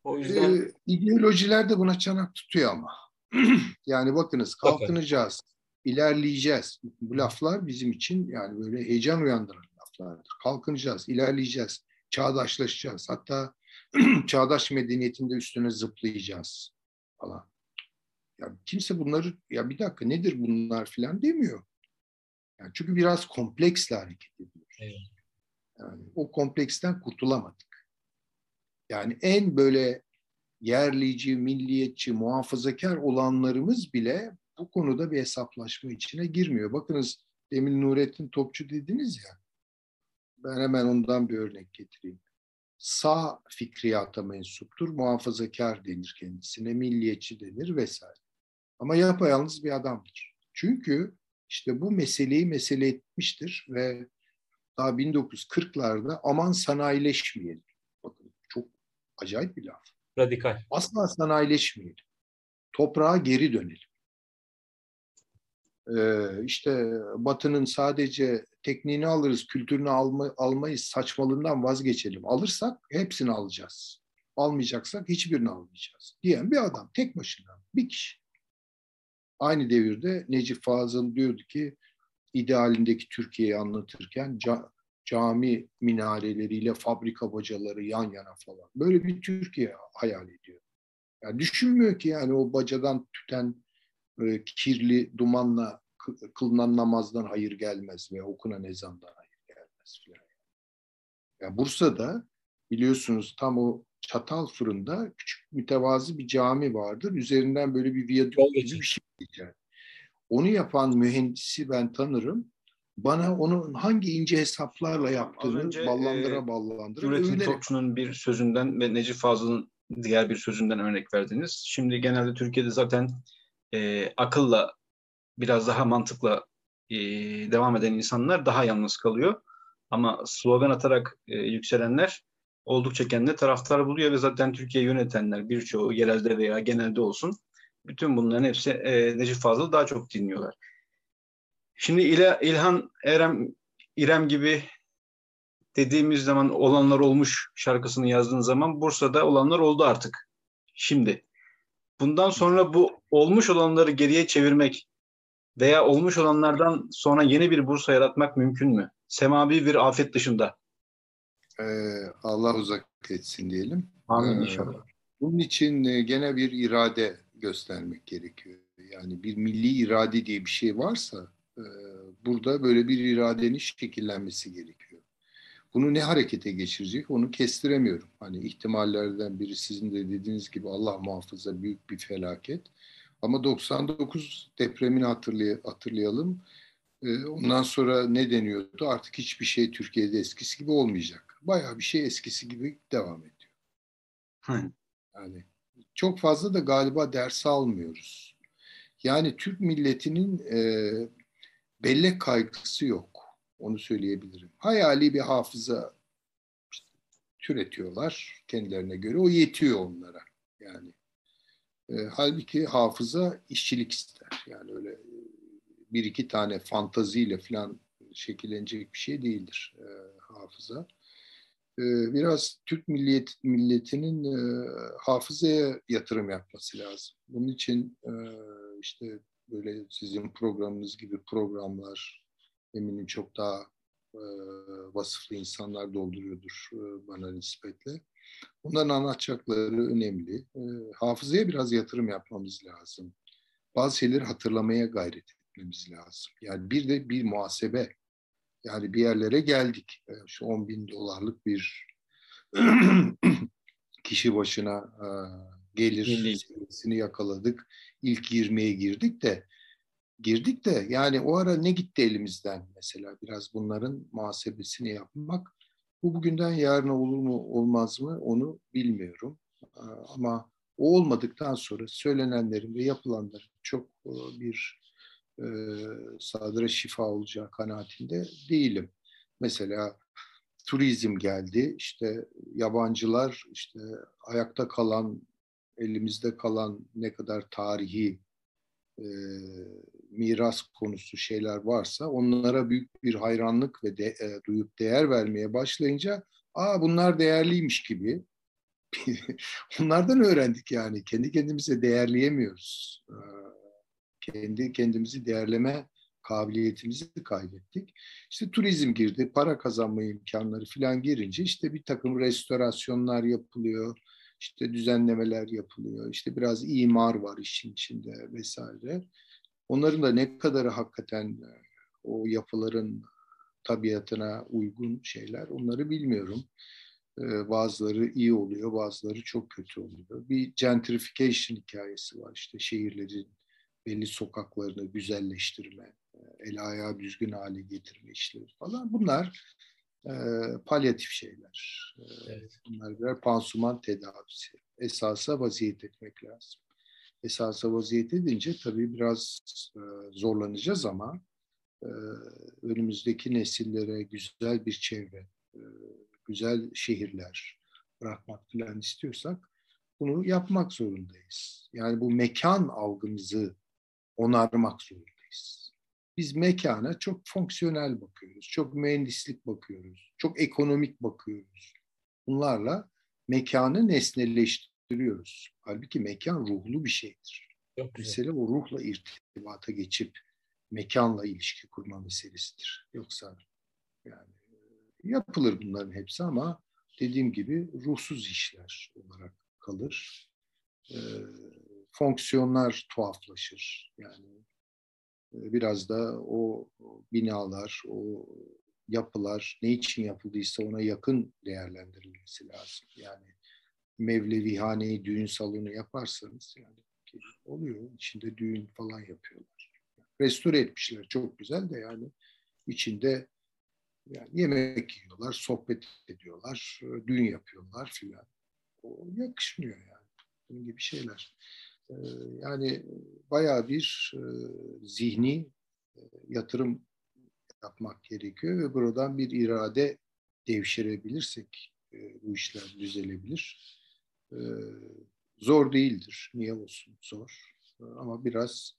O yüzden ee, ideolojiler de buna çanak tutuyor ama. *clears throat* yani bakınız kalkınacağız, ilerleyeceğiz. Bu laflar bizim için yani böyle heyecan uyandıran laflardır. Kalkınacağız, ilerleyeceğiz, çağdaşlaşacağız. Hatta *clears throat* çağdaş medeniyetinde üstüne zıplayacağız falan. Ya kimse bunları ya bir dakika nedir bunlar filan demiyor. Yani çünkü biraz kompleksle hareket ediyoruz. Evet. Yani o kompleksten kurtulamadık. Yani en böyle yerlici, milliyetçi, muhafazakar olanlarımız bile bu konuda bir hesaplaşma içine girmiyor. Bakınız demin Nurettin Topçu dediniz ya. Ben hemen ondan bir örnek getireyim. Sağ fikriyata mensuptur, muhafazakar denir kendisine, milliyetçi denir vesaire. Ama yapayalnız bir adamdır. Çünkü işte bu meseleyi mesele etmiştir ve daha 1940'larda aman sanayileşmeyelim Acayip bir laf. Radikal. Asla sanayileşmeyelim. Toprağa geri dönelim. Ee, işte Batı'nın sadece tekniğini alırız, kültürünü alma, almayız saçmalığından vazgeçelim. Alırsak hepsini alacağız. Almayacaksak hiçbirini almayacağız. Diyen bir adam tek başına, bir kişi. Aynı devirde Necip Fazıl diyordu ki idealindeki Türkiye'yi anlatırken cami minareleriyle fabrika bacaları yan yana falan. Böyle bir Türkiye hayal ediyor. Yani düşünmüyor ki yani o bacadan tüten e, kirli dumanla kılınan namazdan hayır gelmez ve okunan ezandan hayır gelmez filan. Yani Bursa'da biliyorsunuz tam o çatal fırında küçük mütevazı bir cami vardır. Üzerinden böyle bir viyadük gibi bir şey geçer. Onu yapan mühendisi ben tanırım bana onun hangi ince hesaplarla yaptığını önce, ballandıra e, ballandıra Nurettin Topçu'nun bir sözünden ve Necip Fazıl'ın diğer bir sözünden örnek verdiniz. Şimdi genelde Türkiye'de zaten e, akılla biraz daha mantıkla e, devam eden insanlar daha yalnız kalıyor. Ama slogan atarak e, yükselenler oldukça kendine taraftar buluyor ve zaten Türkiye yönetenler birçoğu yerelde veya genelde olsun bütün bunların hepsi e, Necip Fazıl daha çok dinliyorlar. Şimdi İla, İlhan Erem İrem gibi dediğimiz zaman olanlar olmuş şarkısını yazdığın zaman Bursa'da olanlar oldu artık. Şimdi bundan sonra bu olmuş olanları geriye çevirmek veya olmuş olanlardan sonra yeni bir Bursa yaratmak mümkün mü? Semavi bir afet dışında. Ee, Allah uzak etsin diyelim. Amin ee, inşallah. Bunun için e, gene bir irade göstermek gerekiyor. Yani bir milli irade diye bir şey varsa ee, burada böyle bir iradenin şekillenmesi gerekiyor. Bunu ne harekete geçirecek onu kestiremiyorum. Hani ihtimallerden biri sizin de dediğiniz gibi Allah muhafaza büyük bir felaket. Ama 99 depremini hatırlay hatırlayalım. Ee, ondan sonra ne deniyordu? Artık hiçbir şey Türkiye'de eskisi gibi olmayacak. Bayağı bir şey eskisi gibi devam ediyor. Hı. Yani çok fazla da galiba ders almıyoruz. Yani Türk milletinin e, bellek kaygısı yok. Onu söyleyebilirim. Hayali bir hafıza türetiyorlar kendilerine göre. O yetiyor onlara. Yani e, halbuki hafıza işçilik ister. Yani öyle e, bir iki tane fantaziyle falan şekillenecek bir şey değildir e, hafıza. E, biraz Türk milliyet, milletinin e, hafızaya yatırım yapması lazım. Bunun için e, işte böyle sizin programınız gibi programlar eminim çok daha e, vasıflı insanlar dolduruyordur e, bana nispetle. Onların anlatacakları önemli. E, hafızaya biraz yatırım yapmamız lazım. Bazı şeyleri hatırlamaya gayret etmemiz lazım. Yani bir de bir muhasebe. Yani bir yerlere geldik. E, şu 10 bin dolarlık bir *clears throat* kişi başına e, gelir seviyesini yakaladık. İlk 20'ye girdik de girdik de yani o ara ne gitti elimizden mesela biraz bunların muhasebesini yapmak. Bu bugünden yarına olur mu olmaz mı onu bilmiyorum. Ama o olmadıktan sonra söylenenlerin ve yapılanların çok bir e, sadıra şifa olacağı kanaatinde değilim. Mesela turizm geldi, işte yabancılar işte ayakta kalan, elimizde kalan ne kadar tarihi e, miras konusu şeyler varsa onlara büyük bir hayranlık ve de, e, duyup değer vermeye başlayınca aa bunlar değerliymiş gibi *laughs* onlardan öğrendik yani kendi kendimize değerleyemiyoruz. Ee, kendi kendimizi değerleme kabiliyetimizi kaybettik. İşte turizm girdi, para kazanma imkanları falan girince işte bir takım restorasyonlar yapılıyor, işte düzenlemeler yapılıyor, işte biraz imar var işin içinde vesaire. Onların da ne kadarı hakikaten e, o yapıların tabiatına uygun şeyler onları bilmiyorum. E, bazıları iyi oluyor, bazıları çok kötü oluyor. Bir gentrification hikayesi var işte şehirlerin belli sokaklarını güzelleştirme, e, el ayağı düzgün hale getirme işleri falan. Bunlar e, palyatif şeyler. Evet. Bunlar birer pansuman tedavisi. Esasa vaziyet etmek lazım esasa vaziyet edince tabii biraz e, zorlanacağız ama e, önümüzdeki nesillere güzel bir çevre, e, güzel şehirler bırakmak falan istiyorsak bunu yapmak zorundayız. Yani bu mekan algımızı onarmak zorundayız. Biz mekana çok fonksiyonel bakıyoruz, çok mühendislik bakıyoruz, çok ekonomik bakıyoruz. Bunlarla mekanı nesneleştiriyoruz. Halbuki mekan ruhlu bir şeydir. Çok Mesele o ruhla irtibata geçip mekanla ilişki kurma meselesidir. Yoksa yani e, yapılır bunların hepsi ama dediğim gibi ruhsuz işler olarak kalır. E, fonksiyonlar tuhaflaşır. Yani biraz da o binalar, o yapılar ne için yapıldıysa ona yakın değerlendirilmesi lazım. Yani Mevlevihaneyi düğün salonu yaparsanız yani oluyor. içinde düğün falan yapıyorlar. Restore etmişler çok güzel de yani içinde yani yemek yiyorlar, sohbet ediyorlar, düğün yapıyorlar filan. O yakışmıyor yani. Bunun gibi şeyler. Ee, yani bayağı bir e, zihni e, yatırım yapmak gerekiyor ve buradan bir irade devşirebilirsek e, bu işler düzelebilir. Ee, zor değildir. Niye olsun zor. Ee, ama biraz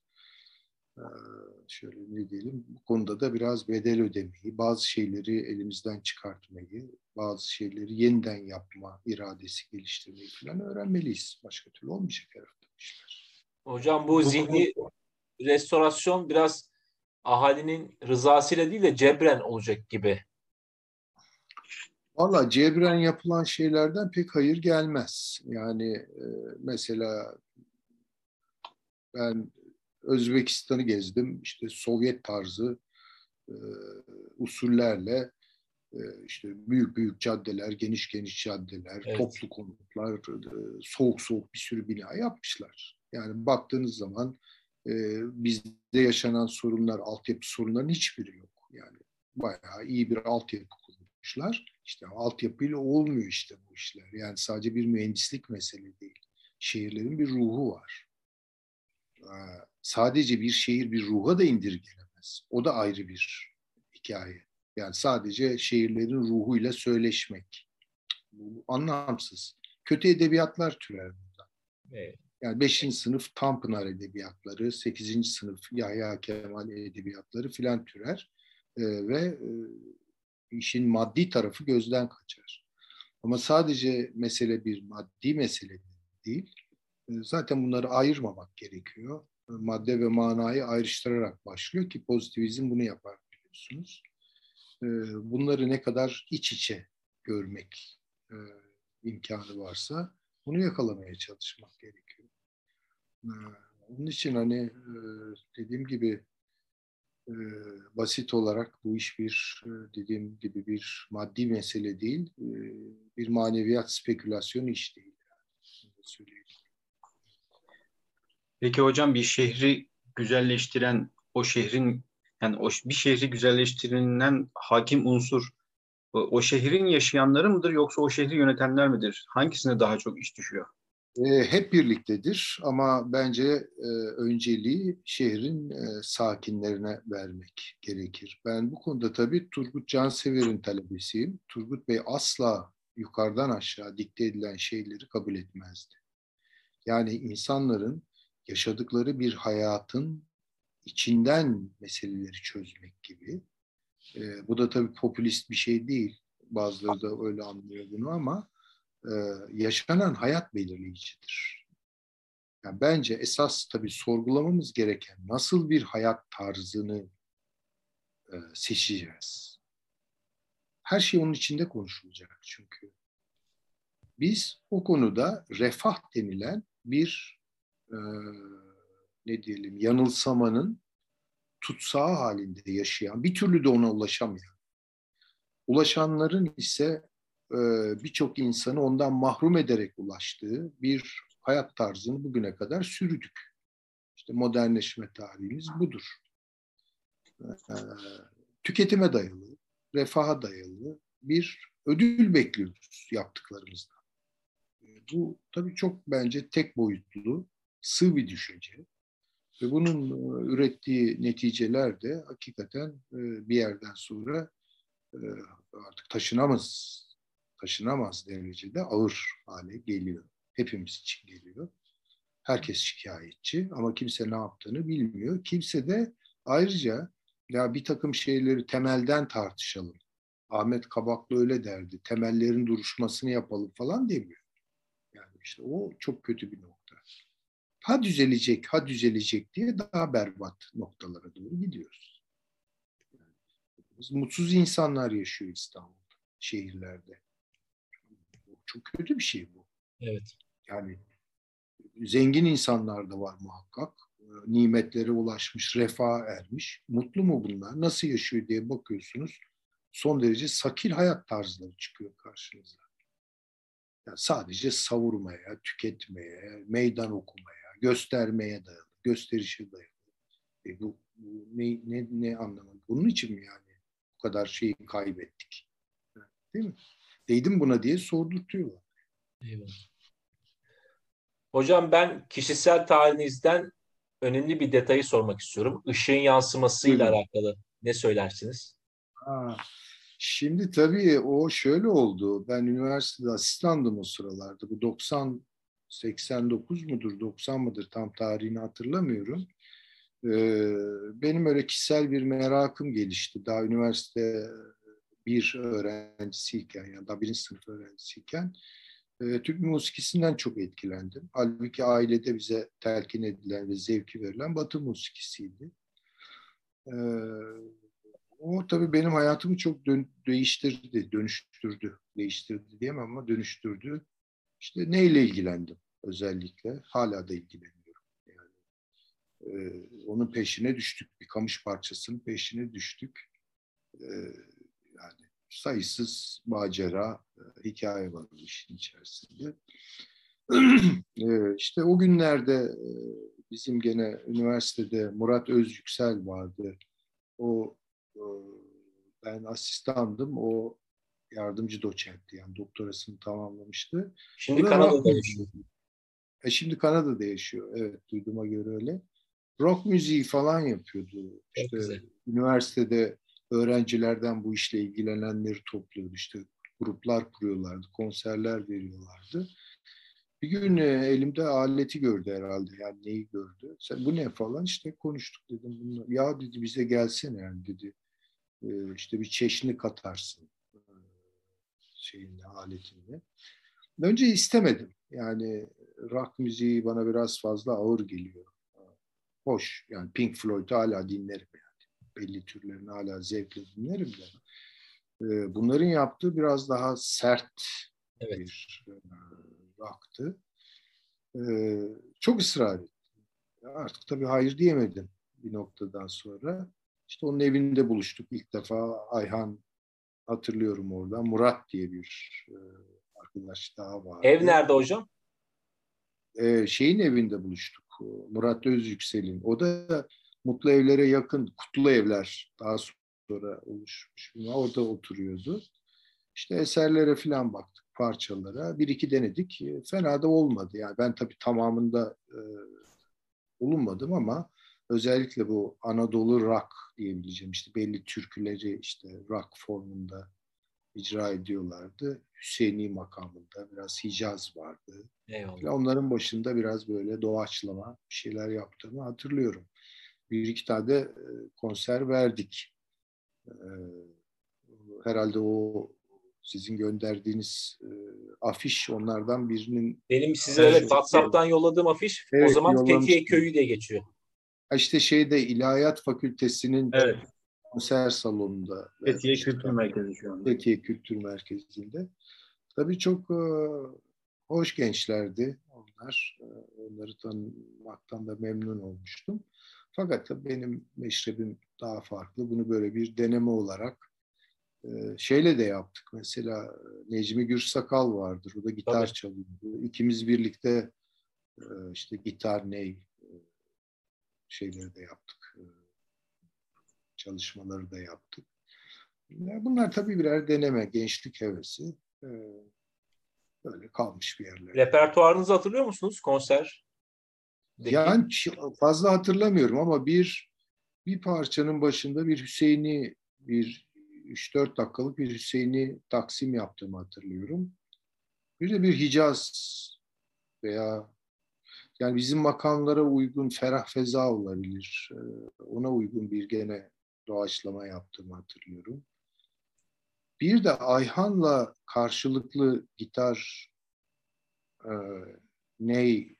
şöyle ne diyelim bu konuda da biraz bedel ödemeyi, bazı şeyleri elimizden çıkartmayı, bazı şeyleri yeniden yapma iradesi geliştirmeyi falan öğrenmeliyiz. Başka türlü olmayacak herhalde. Hocam bu zihni restorasyon biraz ahalinin rızasıyla değil de cebren olacak gibi. Valla cebren yapılan şeylerden pek hayır gelmez. Yani e, mesela ben Özbekistan'ı gezdim. İşte Sovyet tarzı e, usullerle işte büyük büyük caddeler, geniş geniş caddeler, evet. toplu konutlar, e, soğuk soğuk bir sürü bina yapmışlar. Yani baktığınız zaman e, bizde yaşanan sorunlar, altyapı sorunların hiçbiri yok. Yani bayağı iyi bir altyapı kurmuşlar. İşte altyapıyla olmuyor işte bu işler. Yani sadece bir mühendislik mesele değil. Şehirlerin bir ruhu var. Ee, sadece bir şehir bir ruha da indirgenemez. O da ayrı bir hikaye. Yani sadece şehirlerin ruhuyla söyleşmek. Bu anlamsız. Kötü edebiyatlar türer burada. Evet. Yani 5. sınıf Tanpınar edebiyatları, 8. sınıf Yahya Kemal edebiyatları filan türer. Ee, ve e, işin maddi tarafı gözden kaçar. Ama sadece mesele bir maddi mesele değil. E, zaten bunları ayırmamak gerekiyor. Madde ve manayı ayrıştırarak başlıyor ki pozitivizm bunu yapar biliyorsunuz. E, bunları ne kadar iç içe görmek e, imkanı varsa bunu yakalamaya çalışmak gerekiyor. E, onun için hani e, dediğim gibi e, basit olarak bu iş bir e, dediğim gibi bir maddi mesele değil, bir maneviyat spekülasyonu iş değil. Peki hocam bir şehri güzelleştiren o şehrin yani o bir şehri güzelleştirilen hakim unsur o, o şehrin yaşayanları mıdır yoksa o şehri yönetenler midir? Hangisine daha çok iş düşüyor? E, hep birliktedir ama bence e, önceliği şehrin e, sakinlerine vermek gerekir. Ben bu konuda tabii Turgut Cansever'in talebesiyim. Turgut Bey asla yukarıdan aşağı dikte edilen şeyleri kabul etmezdi. Yani insanların yaşadıkları bir hayatın içinden meseleleri çözmek gibi. E, bu da tabii popülist bir şey değil. Bazıları da öyle anlıyor bunu ama e, yaşanan hayat belirleyicidir. Yani bence esas tabii sorgulamamız gereken nasıl bir hayat tarzını e, seçeceğiz. Her şey onun içinde konuşulacak çünkü. Biz o konuda refah denilen bir e, ne diyelim yanılsamanın tutsağı halinde yaşayan, bir türlü de ona ulaşamayan, ulaşanların ise e, birçok insanı ondan mahrum ederek ulaştığı bir hayat tarzını bugüne kadar sürdük. İşte modernleşme tarihimiz budur. E, tüketime dayalı, refaha dayalı bir ödül bekliyoruz yaptıklarımızdan. E, bu tabii çok bence tek boyutlu, sığ bir düşünce. Ve bunun ürettiği neticeler de hakikaten bir yerden sonra artık taşınamaz taşınamaz derecede ağır hale geliyor. Hepimiz için geliyor. Herkes şikayetçi ama kimse ne yaptığını bilmiyor. Kimse de ayrıca ya bir takım şeyleri temelden tartışalım. Ahmet Kabaklı öyle derdi. Temellerin duruşmasını yapalım falan demiyor. Yani işte o çok kötü bir nokta. Ha düzelecek, ha düzelecek diye daha berbat noktalara doğru gidiyoruz. Yani, mutsuz insanlar yaşıyor İstanbul'da, şehirlerde. Çok kötü bir şey bu. Evet. Yani zengin insanlar da var muhakkak. Ee, nimetlere ulaşmış, refah ermiş. Mutlu mu bunlar? Nasıl yaşıyor diye bakıyorsunuz. Son derece sakil hayat tarzları çıkıyor karşınıza. Yani sadece savurmaya, tüketmeye, meydan okumaya, göstermeye dayalı, gösterişe dayalı. E bu, bu ne, ne, ne anlamı? Bunun için mi yani bu kadar şeyi kaybettik? Değil mi? Değdim buna diye sordurtuyorlar. Eyvallah. Hocam ben kişisel tarihinizden önemli bir detayı sormak istiyorum. Işığın yansımasıyla Buyurun. alakalı ne söylersiniz? Ha, şimdi tabii o şöyle oldu. Ben üniversitede asistandım o sıralarda. Bu 90 89 mudur 90 mıdır tam tarihini hatırlamıyorum. Ee, benim öyle kişisel bir merakım gelişti. Daha üniversite bir öğrencisiyken yani daha birinci sınıf öğrencisiyken e, Türk musikisinden çok etkilendim. Halbuki ailede bize telkin edilen ve zevki verilen Batı musikisiydi. E, o tabii benim hayatımı çok dön- değiştirdi, dönüştürdü. Değiştirdi diyemem ama dönüştürdü. İşte neyle ilgilendim özellikle? Hala da ilgileniyorum. Yani, e, onun peşine düştük. Bir kamış parçasının peşine düştük. E, yani sayısız macera, e, hikaye var bu işin içerisinde. *clears throat* e, işte o günlerde e, bizim gene üniversitede Murat Özyüksel vardı. O e, ben asistandım. O yardımcı doçentti yani doktorasını tamamlamıştı. Şimdi Kanada'da yaşıyor. E şimdi Kanada'da yaşıyor. Evet duyduğuma göre öyle. Rock müziği falan yapıyordu. İşte üniversitede öğrencilerden bu işle ilgilenenleri topluyordu. İşte gruplar kuruyorlardı, konserler veriyorlardı. Bir gün e, elimde aleti gördü herhalde. Yani neyi gördü? Sen bu ne falan işte konuştuk dedim. Bunu. Ya dedi bize gelsene yani dedi. E, işte bir çeşni katarsın e, şeyinle, aletinde. Önce istemedim. Yani rock müziği bana biraz fazla ağır geliyor. Hoş yani Pink Floyd hala dinlerim yani. belli türlerini hala zevkle dinlerim de. E, bunların yaptığı biraz daha sert evet. bir e, rock'tı. E, çok ısrar ettim. Artık tabii hayır diyemedim bir noktadan sonra. İşte onun evinde buluştuk ilk defa. Ayhan hatırlıyorum orada. Murat diye bir e, arkadaş daha vardı. Ev nerede hocam? Ee, şeyin evinde buluştuk. Murat Özyüksel'in. O da Mutlu Evlere yakın Kutlu Evler daha sonra oluşmuş. Orada oturuyordu. İşte eserlere falan baktık, parçalara. Bir iki denedik. Fena da olmadı. Yani ben tabii tamamında e, bulunmadım ama özellikle bu Anadolu rock diyebileceğim işte belli türküleri işte rock formunda icra ediyorlardı. Hüseyini makamında biraz Hicaz vardı. Eyvallah. Onların başında biraz böyle doğaçlama bir şeyler yaptığımı hatırlıyorum. Bir iki tane de e, konser verdik. E, herhalde o sizin gönderdiğiniz e, afiş onlardan birinin... Benim size evet WhatsApp'tan yolladığım afiş evet, o zaman Fethiye Köyü diye geçiyor. İşte şeyde İlahiyat Fakültesi'nin evet. Konser salonunda. Fethiye Kültür Merkezi şu anda. Fethiye Kültür Merkezi'nde. Tabii çok e, hoş gençlerdi onlar. E, onları tanımaktan da memnun olmuştum. Fakat tabii benim meşrebim daha farklı. Bunu böyle bir deneme olarak e, şeyle de yaptık. Mesela Necmi Gürsakal vardır. O da gitar Tabii. çalıyordu. İkimiz birlikte işte gitar ney şeyleri de yaptık. Çalışmaları da yaptık. Bunlar tabii birer deneme, gençlik hevesi. Böyle kalmış bir yerler. Repertuarınızı hatırlıyor musunuz konser? Yani fazla hatırlamıyorum ama bir bir parçanın başında bir Hüseyin'i bir 3-4 dakikalık bir Hüseyin'i taksim yaptığımı hatırlıyorum. Bir de bir Hicaz veya yani bizim makamlara uygun ferah feza olabilir. Ona uygun bir gene doğaçlama yaptığımı hatırlıyorum. Bir de Ayhan'la karşılıklı gitar e, ney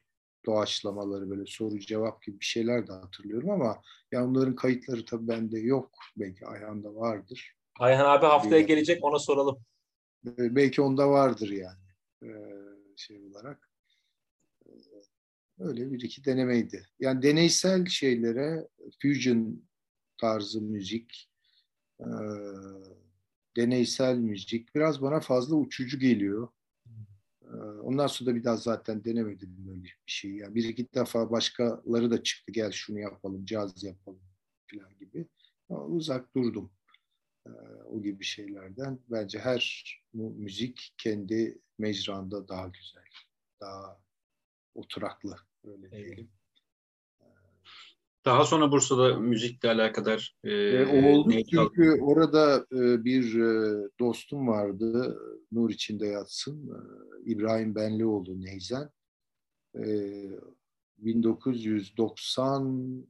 doğaçlamaları böyle soru cevap gibi bir şeyler de hatırlıyorum ama yani onların kayıtları tabii bende yok. Belki Ayhan'da vardır. Ayhan abi haftaya bir, gelecek ona soralım. Belki onda vardır yani e, şey olarak. Öyle bir iki denemeydi. Yani deneysel şeylere fusion tarzı müzik, e, deneysel müzik biraz bana fazla uçucu geliyor. E, ondan sonra da bir daha zaten denemedim böyle bir şey. Yani bir iki defa başkaları da çıktı gel şunu yapalım, caz yapalım falan gibi. Ama uzak durdum e, o gibi şeylerden. Bence her müzik kendi mecranda daha güzel, daha oturaklı öyle diyelim. Daha sonra Bursa'da müzikle alakadar e, e, oldu çünkü orada e, bir e, dostum vardı nur içinde yatsın e, İbrahim Benlioğlu Neyzen e, 1990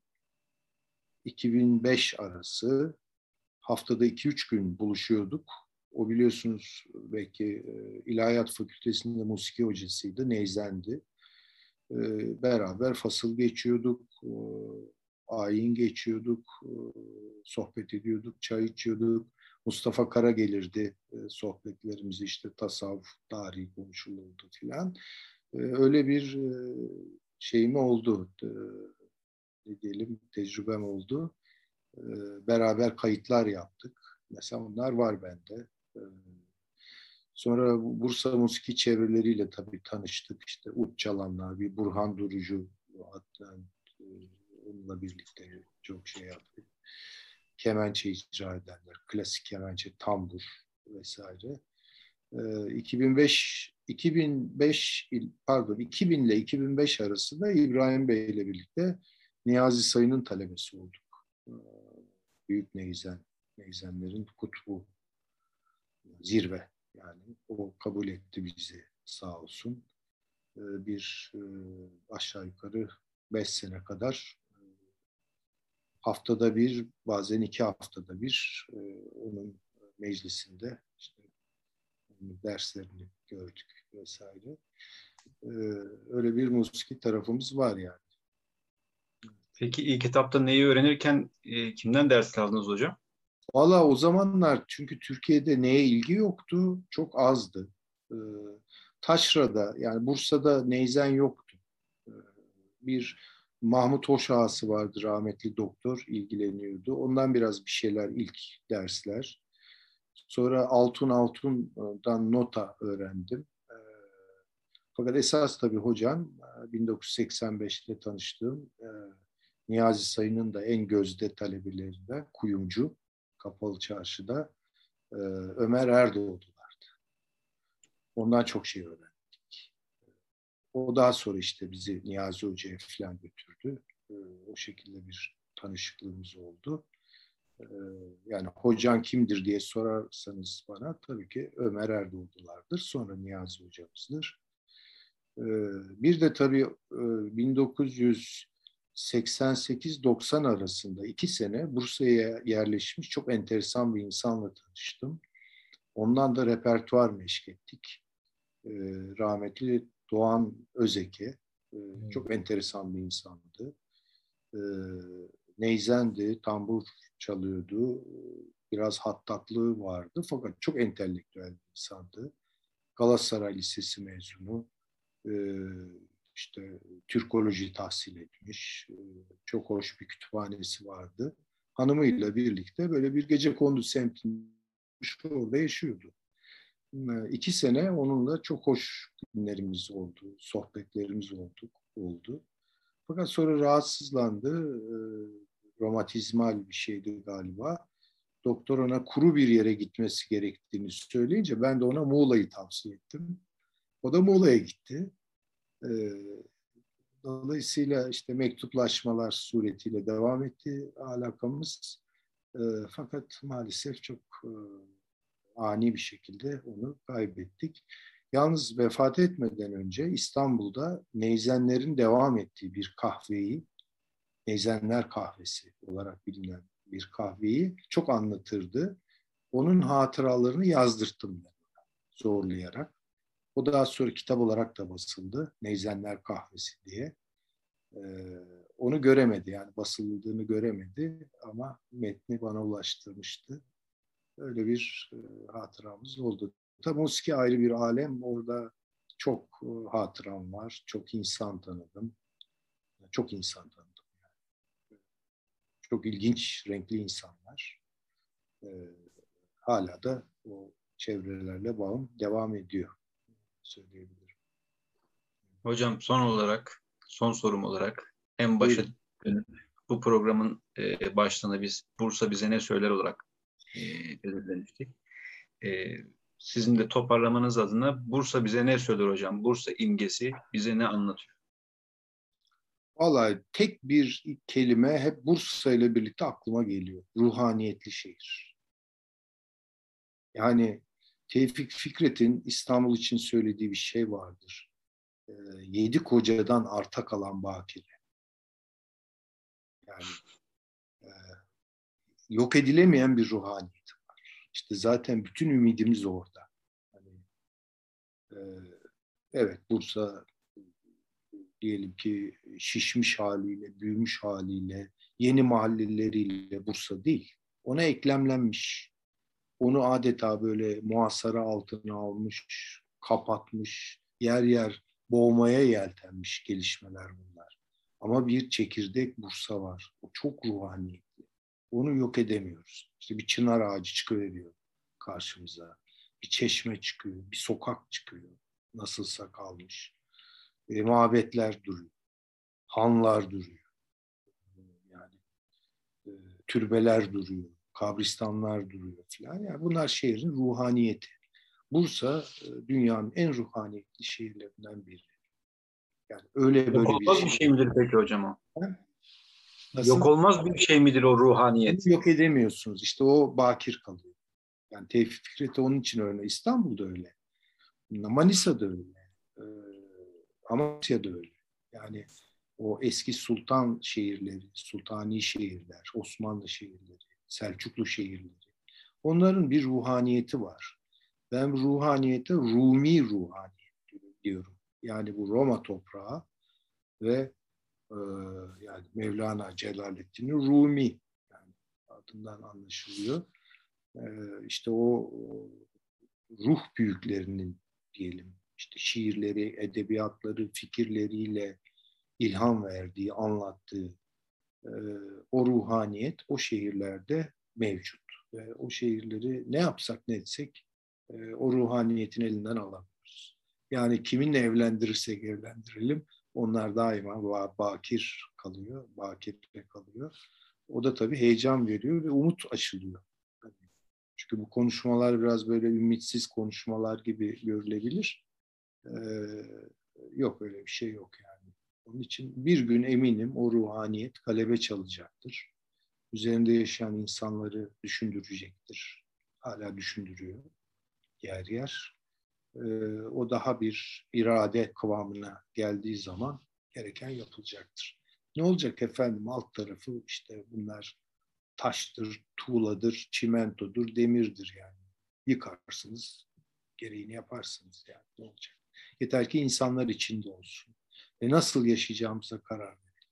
2005 arası haftada 2-3 gün buluşuyorduk. O biliyorsunuz belki e, İlahiyat Fakültesi'nde musiki hocasıydı, Neyzen'di. E, beraber fasıl geçiyorduk, e, ayin geçiyorduk, e, sohbet ediyorduk, çay içiyorduk. Mustafa Kara gelirdi e, sohbetlerimiz işte tasavvuf, tarihi konuşulurdu filan. E, öyle bir şeyim oldu, ne diyelim tecrübem oldu. Beraber kayıtlar yaptık. Mesela onlar var bende. Sonra Bursa Musiki çevreleriyle tabii tanıştık. İşte çalanlar, bir Burhan Durucu onunla birlikte çok şey yaptık. Kemençe icra edenler, klasik kemençe, tambur vesaire. 2005 e, 2005 pardon 2000 ile 2005 arasında İbrahim Bey ile birlikte Niyazi Sayın'ın talebesi olduk. E, Büyük Neyzen, Neyzenlerin kutbu, zirve yani o kabul etti bizi sağ olsun. Ee, bir e, aşağı yukarı beş sene kadar haftada bir bazen iki haftada bir e, onun meclisinde işte derslerini gördük vesaire. Öyle bir musiki tarafımız var yani. Peki ilk etapta neyi öğrenirken e, kimden ders aldınız hocam? Valla o zamanlar çünkü Türkiye'de neye ilgi yoktu, çok azdı. Ee, Taşra'da yani Bursa'da neyzen yoktu. Ee, bir Mahmut Hoş ağası vardı rahmetli doktor ilgileniyordu. Ondan biraz bir şeyler ilk dersler. Sonra Altun Altun'dan nota öğrendim. Ee, fakat esas tabii hocam 1985'te e, tanıştığım e, Niyazi Sayın'ın da en gözde talebelerinden kuyumcu Kapalı Çarşı'da e, Ömer Erdoğdu'lardı. Ondan çok şey öğrendik. O daha sonra işte bizi Niyazi Hoca'ya falan götürdü. O şekilde bir tanışıklığımız oldu. Yani hocan kimdir diye sorarsanız bana tabii ki Ömer Erdoğdu'lardır. Sonra Niyazi hocamızdır. Bir de tabii 1988-90 arasında iki sene Bursa'ya yerleşmiş çok enteresan bir insanla tanıştım. Ondan da repertuar meşk ettik. Rahmetli Doğan Özeke. Çok enteresan bir insandı. Neyzendi, tambur çalıyordu. Biraz hattatlığı vardı fakat çok entelektüel bir insandı. Galatasaray Lisesi mezunu. Ee, işte Türkoloji tahsil etmiş. Ee, çok hoş bir kütüphanesi vardı. Hanımıyla birlikte böyle bir gece kondu semtinde orada yaşıyordu. Ee, iki sene onunla çok hoş günlerimiz oldu, sohbetlerimiz oldu. oldu. Fakat sonra rahatsızlandı romatizmal bir şeydi galiba. Doktor ona kuru bir yere gitmesi gerektiğini söyleyince ben de ona Muğla'yı tavsiye ettim. O da Muğla'ya gitti. Ee, dolayısıyla işte mektuplaşmalar suretiyle devam etti alakamız. Ee, fakat maalesef çok e, ani bir şekilde onu kaybettik. Yalnız vefat etmeden önce İstanbul'da neyzenlerin devam ettiği bir kahveyi Neyzenler Kahvesi olarak bilinen bir kahveyi çok anlatırdı. Onun hatıralarını yazdırttım ben zorlayarak. O daha sonra kitap olarak da basıldı. Neyzenler Kahvesi diye. Ee, onu göremedi yani basıldığını göremedi ama metni bana ulaştırmıştı. Öyle bir e, hatıramız oldu. Tabi musiki ayrı bir alem. Orada çok e, hatıram var. Çok insan tanıdım. Çok insan tanıdım. Çok ilginç, renkli insanlar. E, hala da o çevrelerle bağım devam ediyor söyleyebilirim. Hocam son olarak, son sorum olarak en başa bu programın e, başlığında biz Bursa bize ne söyler olarak belirlemiştik. E, sizin de toparlamanız adına Bursa bize ne söyler hocam? Bursa imgesi bize ne anlatıyor? Vallahi tek bir kelime hep Bursa ile birlikte aklıma geliyor. Ruhaniyetli şehir. Yani Tevfik Fikret'in İstanbul için söylediği bir şey vardır. E, yedi kocadan arta kalan bakire. Yani yok edilemeyen bir ruhaniyet var. İşte zaten bütün ümidimiz orada. Hani, e, evet Bursa diyelim ki şişmiş haliyle, büyümüş haliyle, yeni mahalleleriyle Bursa değil. Ona eklemlenmiş. Onu adeta böyle muhasara altına almış, kapatmış, yer yer boğmaya yeltenmiş gelişmeler bunlar. Ama bir çekirdek Bursa var. O çok ruhaniyetli. Onu yok edemiyoruz. İşte bir çınar ağacı çıkıveriyor karşımıza. Bir çeşme çıkıyor, bir sokak çıkıyor. Nasılsa kalmış e, mabetler duruyor. Hanlar duruyor. Yani e, türbeler duruyor. Kabristanlar duruyor filan. Yani bunlar şehrin ruhaniyeti. Bursa e, dünyanın en ruhaniyetli şehirlerinden biri. Yani öyle böyle olmaz bir şey. bir şey midir peki hocam o? Nasıl? Yok olmaz bir şey midir o ruhaniyet? Yok edemiyorsunuz. İşte o bakir kalıyor. Yani Tevfik Fikret'i onun için öyle. İstanbul'da öyle. Manisa'da öyle. Ee, Amasya'da öyle. Yani o eski sultan şehirleri, sultani şehirler, Osmanlı şehirleri, Selçuklu şehirleri. Onların bir ruhaniyeti var. Ben ruhaniyete Rumi ruhaniyet diyorum. Yani bu Roma toprağı ve e, yani Mevlana Celaleddin Rumi yani adından anlaşılıyor. E, işte o ruh büyüklerinin diyelim işte şiirleri, edebiyatları, fikirleriyle ilham verdiği, anlattığı e, o ruhaniyet o şehirlerde mevcut. Ve o şehirleri ne yapsak ne etsek e, o ruhaniyetin elinden alamıyoruz. Yani kiminle evlendirirsek evlendirelim onlar daima bakir kalıyor, bakirle kalıyor. O da tabii heyecan veriyor ve umut aşılıyor. Çünkü bu konuşmalar biraz böyle ümitsiz konuşmalar gibi görülebilir. Ee, yok öyle bir şey yok yani. Onun için bir gün eminim o ruhaniyet kalebe çalacaktır. Üzerinde yaşayan insanları düşündürecektir. Hala düşündürüyor yer yer. Ee, o daha bir irade kıvamına geldiği zaman gereken yapılacaktır. Ne olacak efendim alt tarafı işte bunlar taştır, tuğladır, çimentodur, demirdir yani. Yıkarsınız, gereğini yaparsınız yani ne olacak? Yeter ki insanlar içinde olsun. Ve nasıl yaşayacağımıza karar verelim.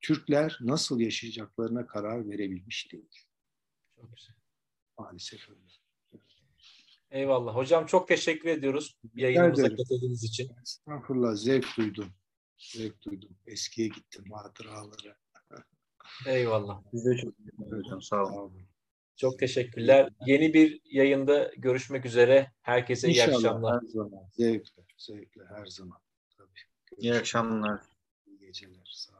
Türkler nasıl yaşayacaklarına karar verebilmiş değil. Çok güzel. Maalesef öyle. Eyvallah. Hocam çok teşekkür ediyoruz yayınımıza katıldığınız için. Estağfurullah. Zevk duydum. Zevk duydum. Eskiye gittim hatıralara. *laughs* Eyvallah. Biz de çok hocam. Sağ olun. Çok teşekkürler. Yeni bir yayında görüşmek üzere. Herkese İnşallah, iyi akşamlar. her zaman. Zevkle, zevkle her zaman. Tabii. İyi akşamlar. İyi geceler. Sağ olun.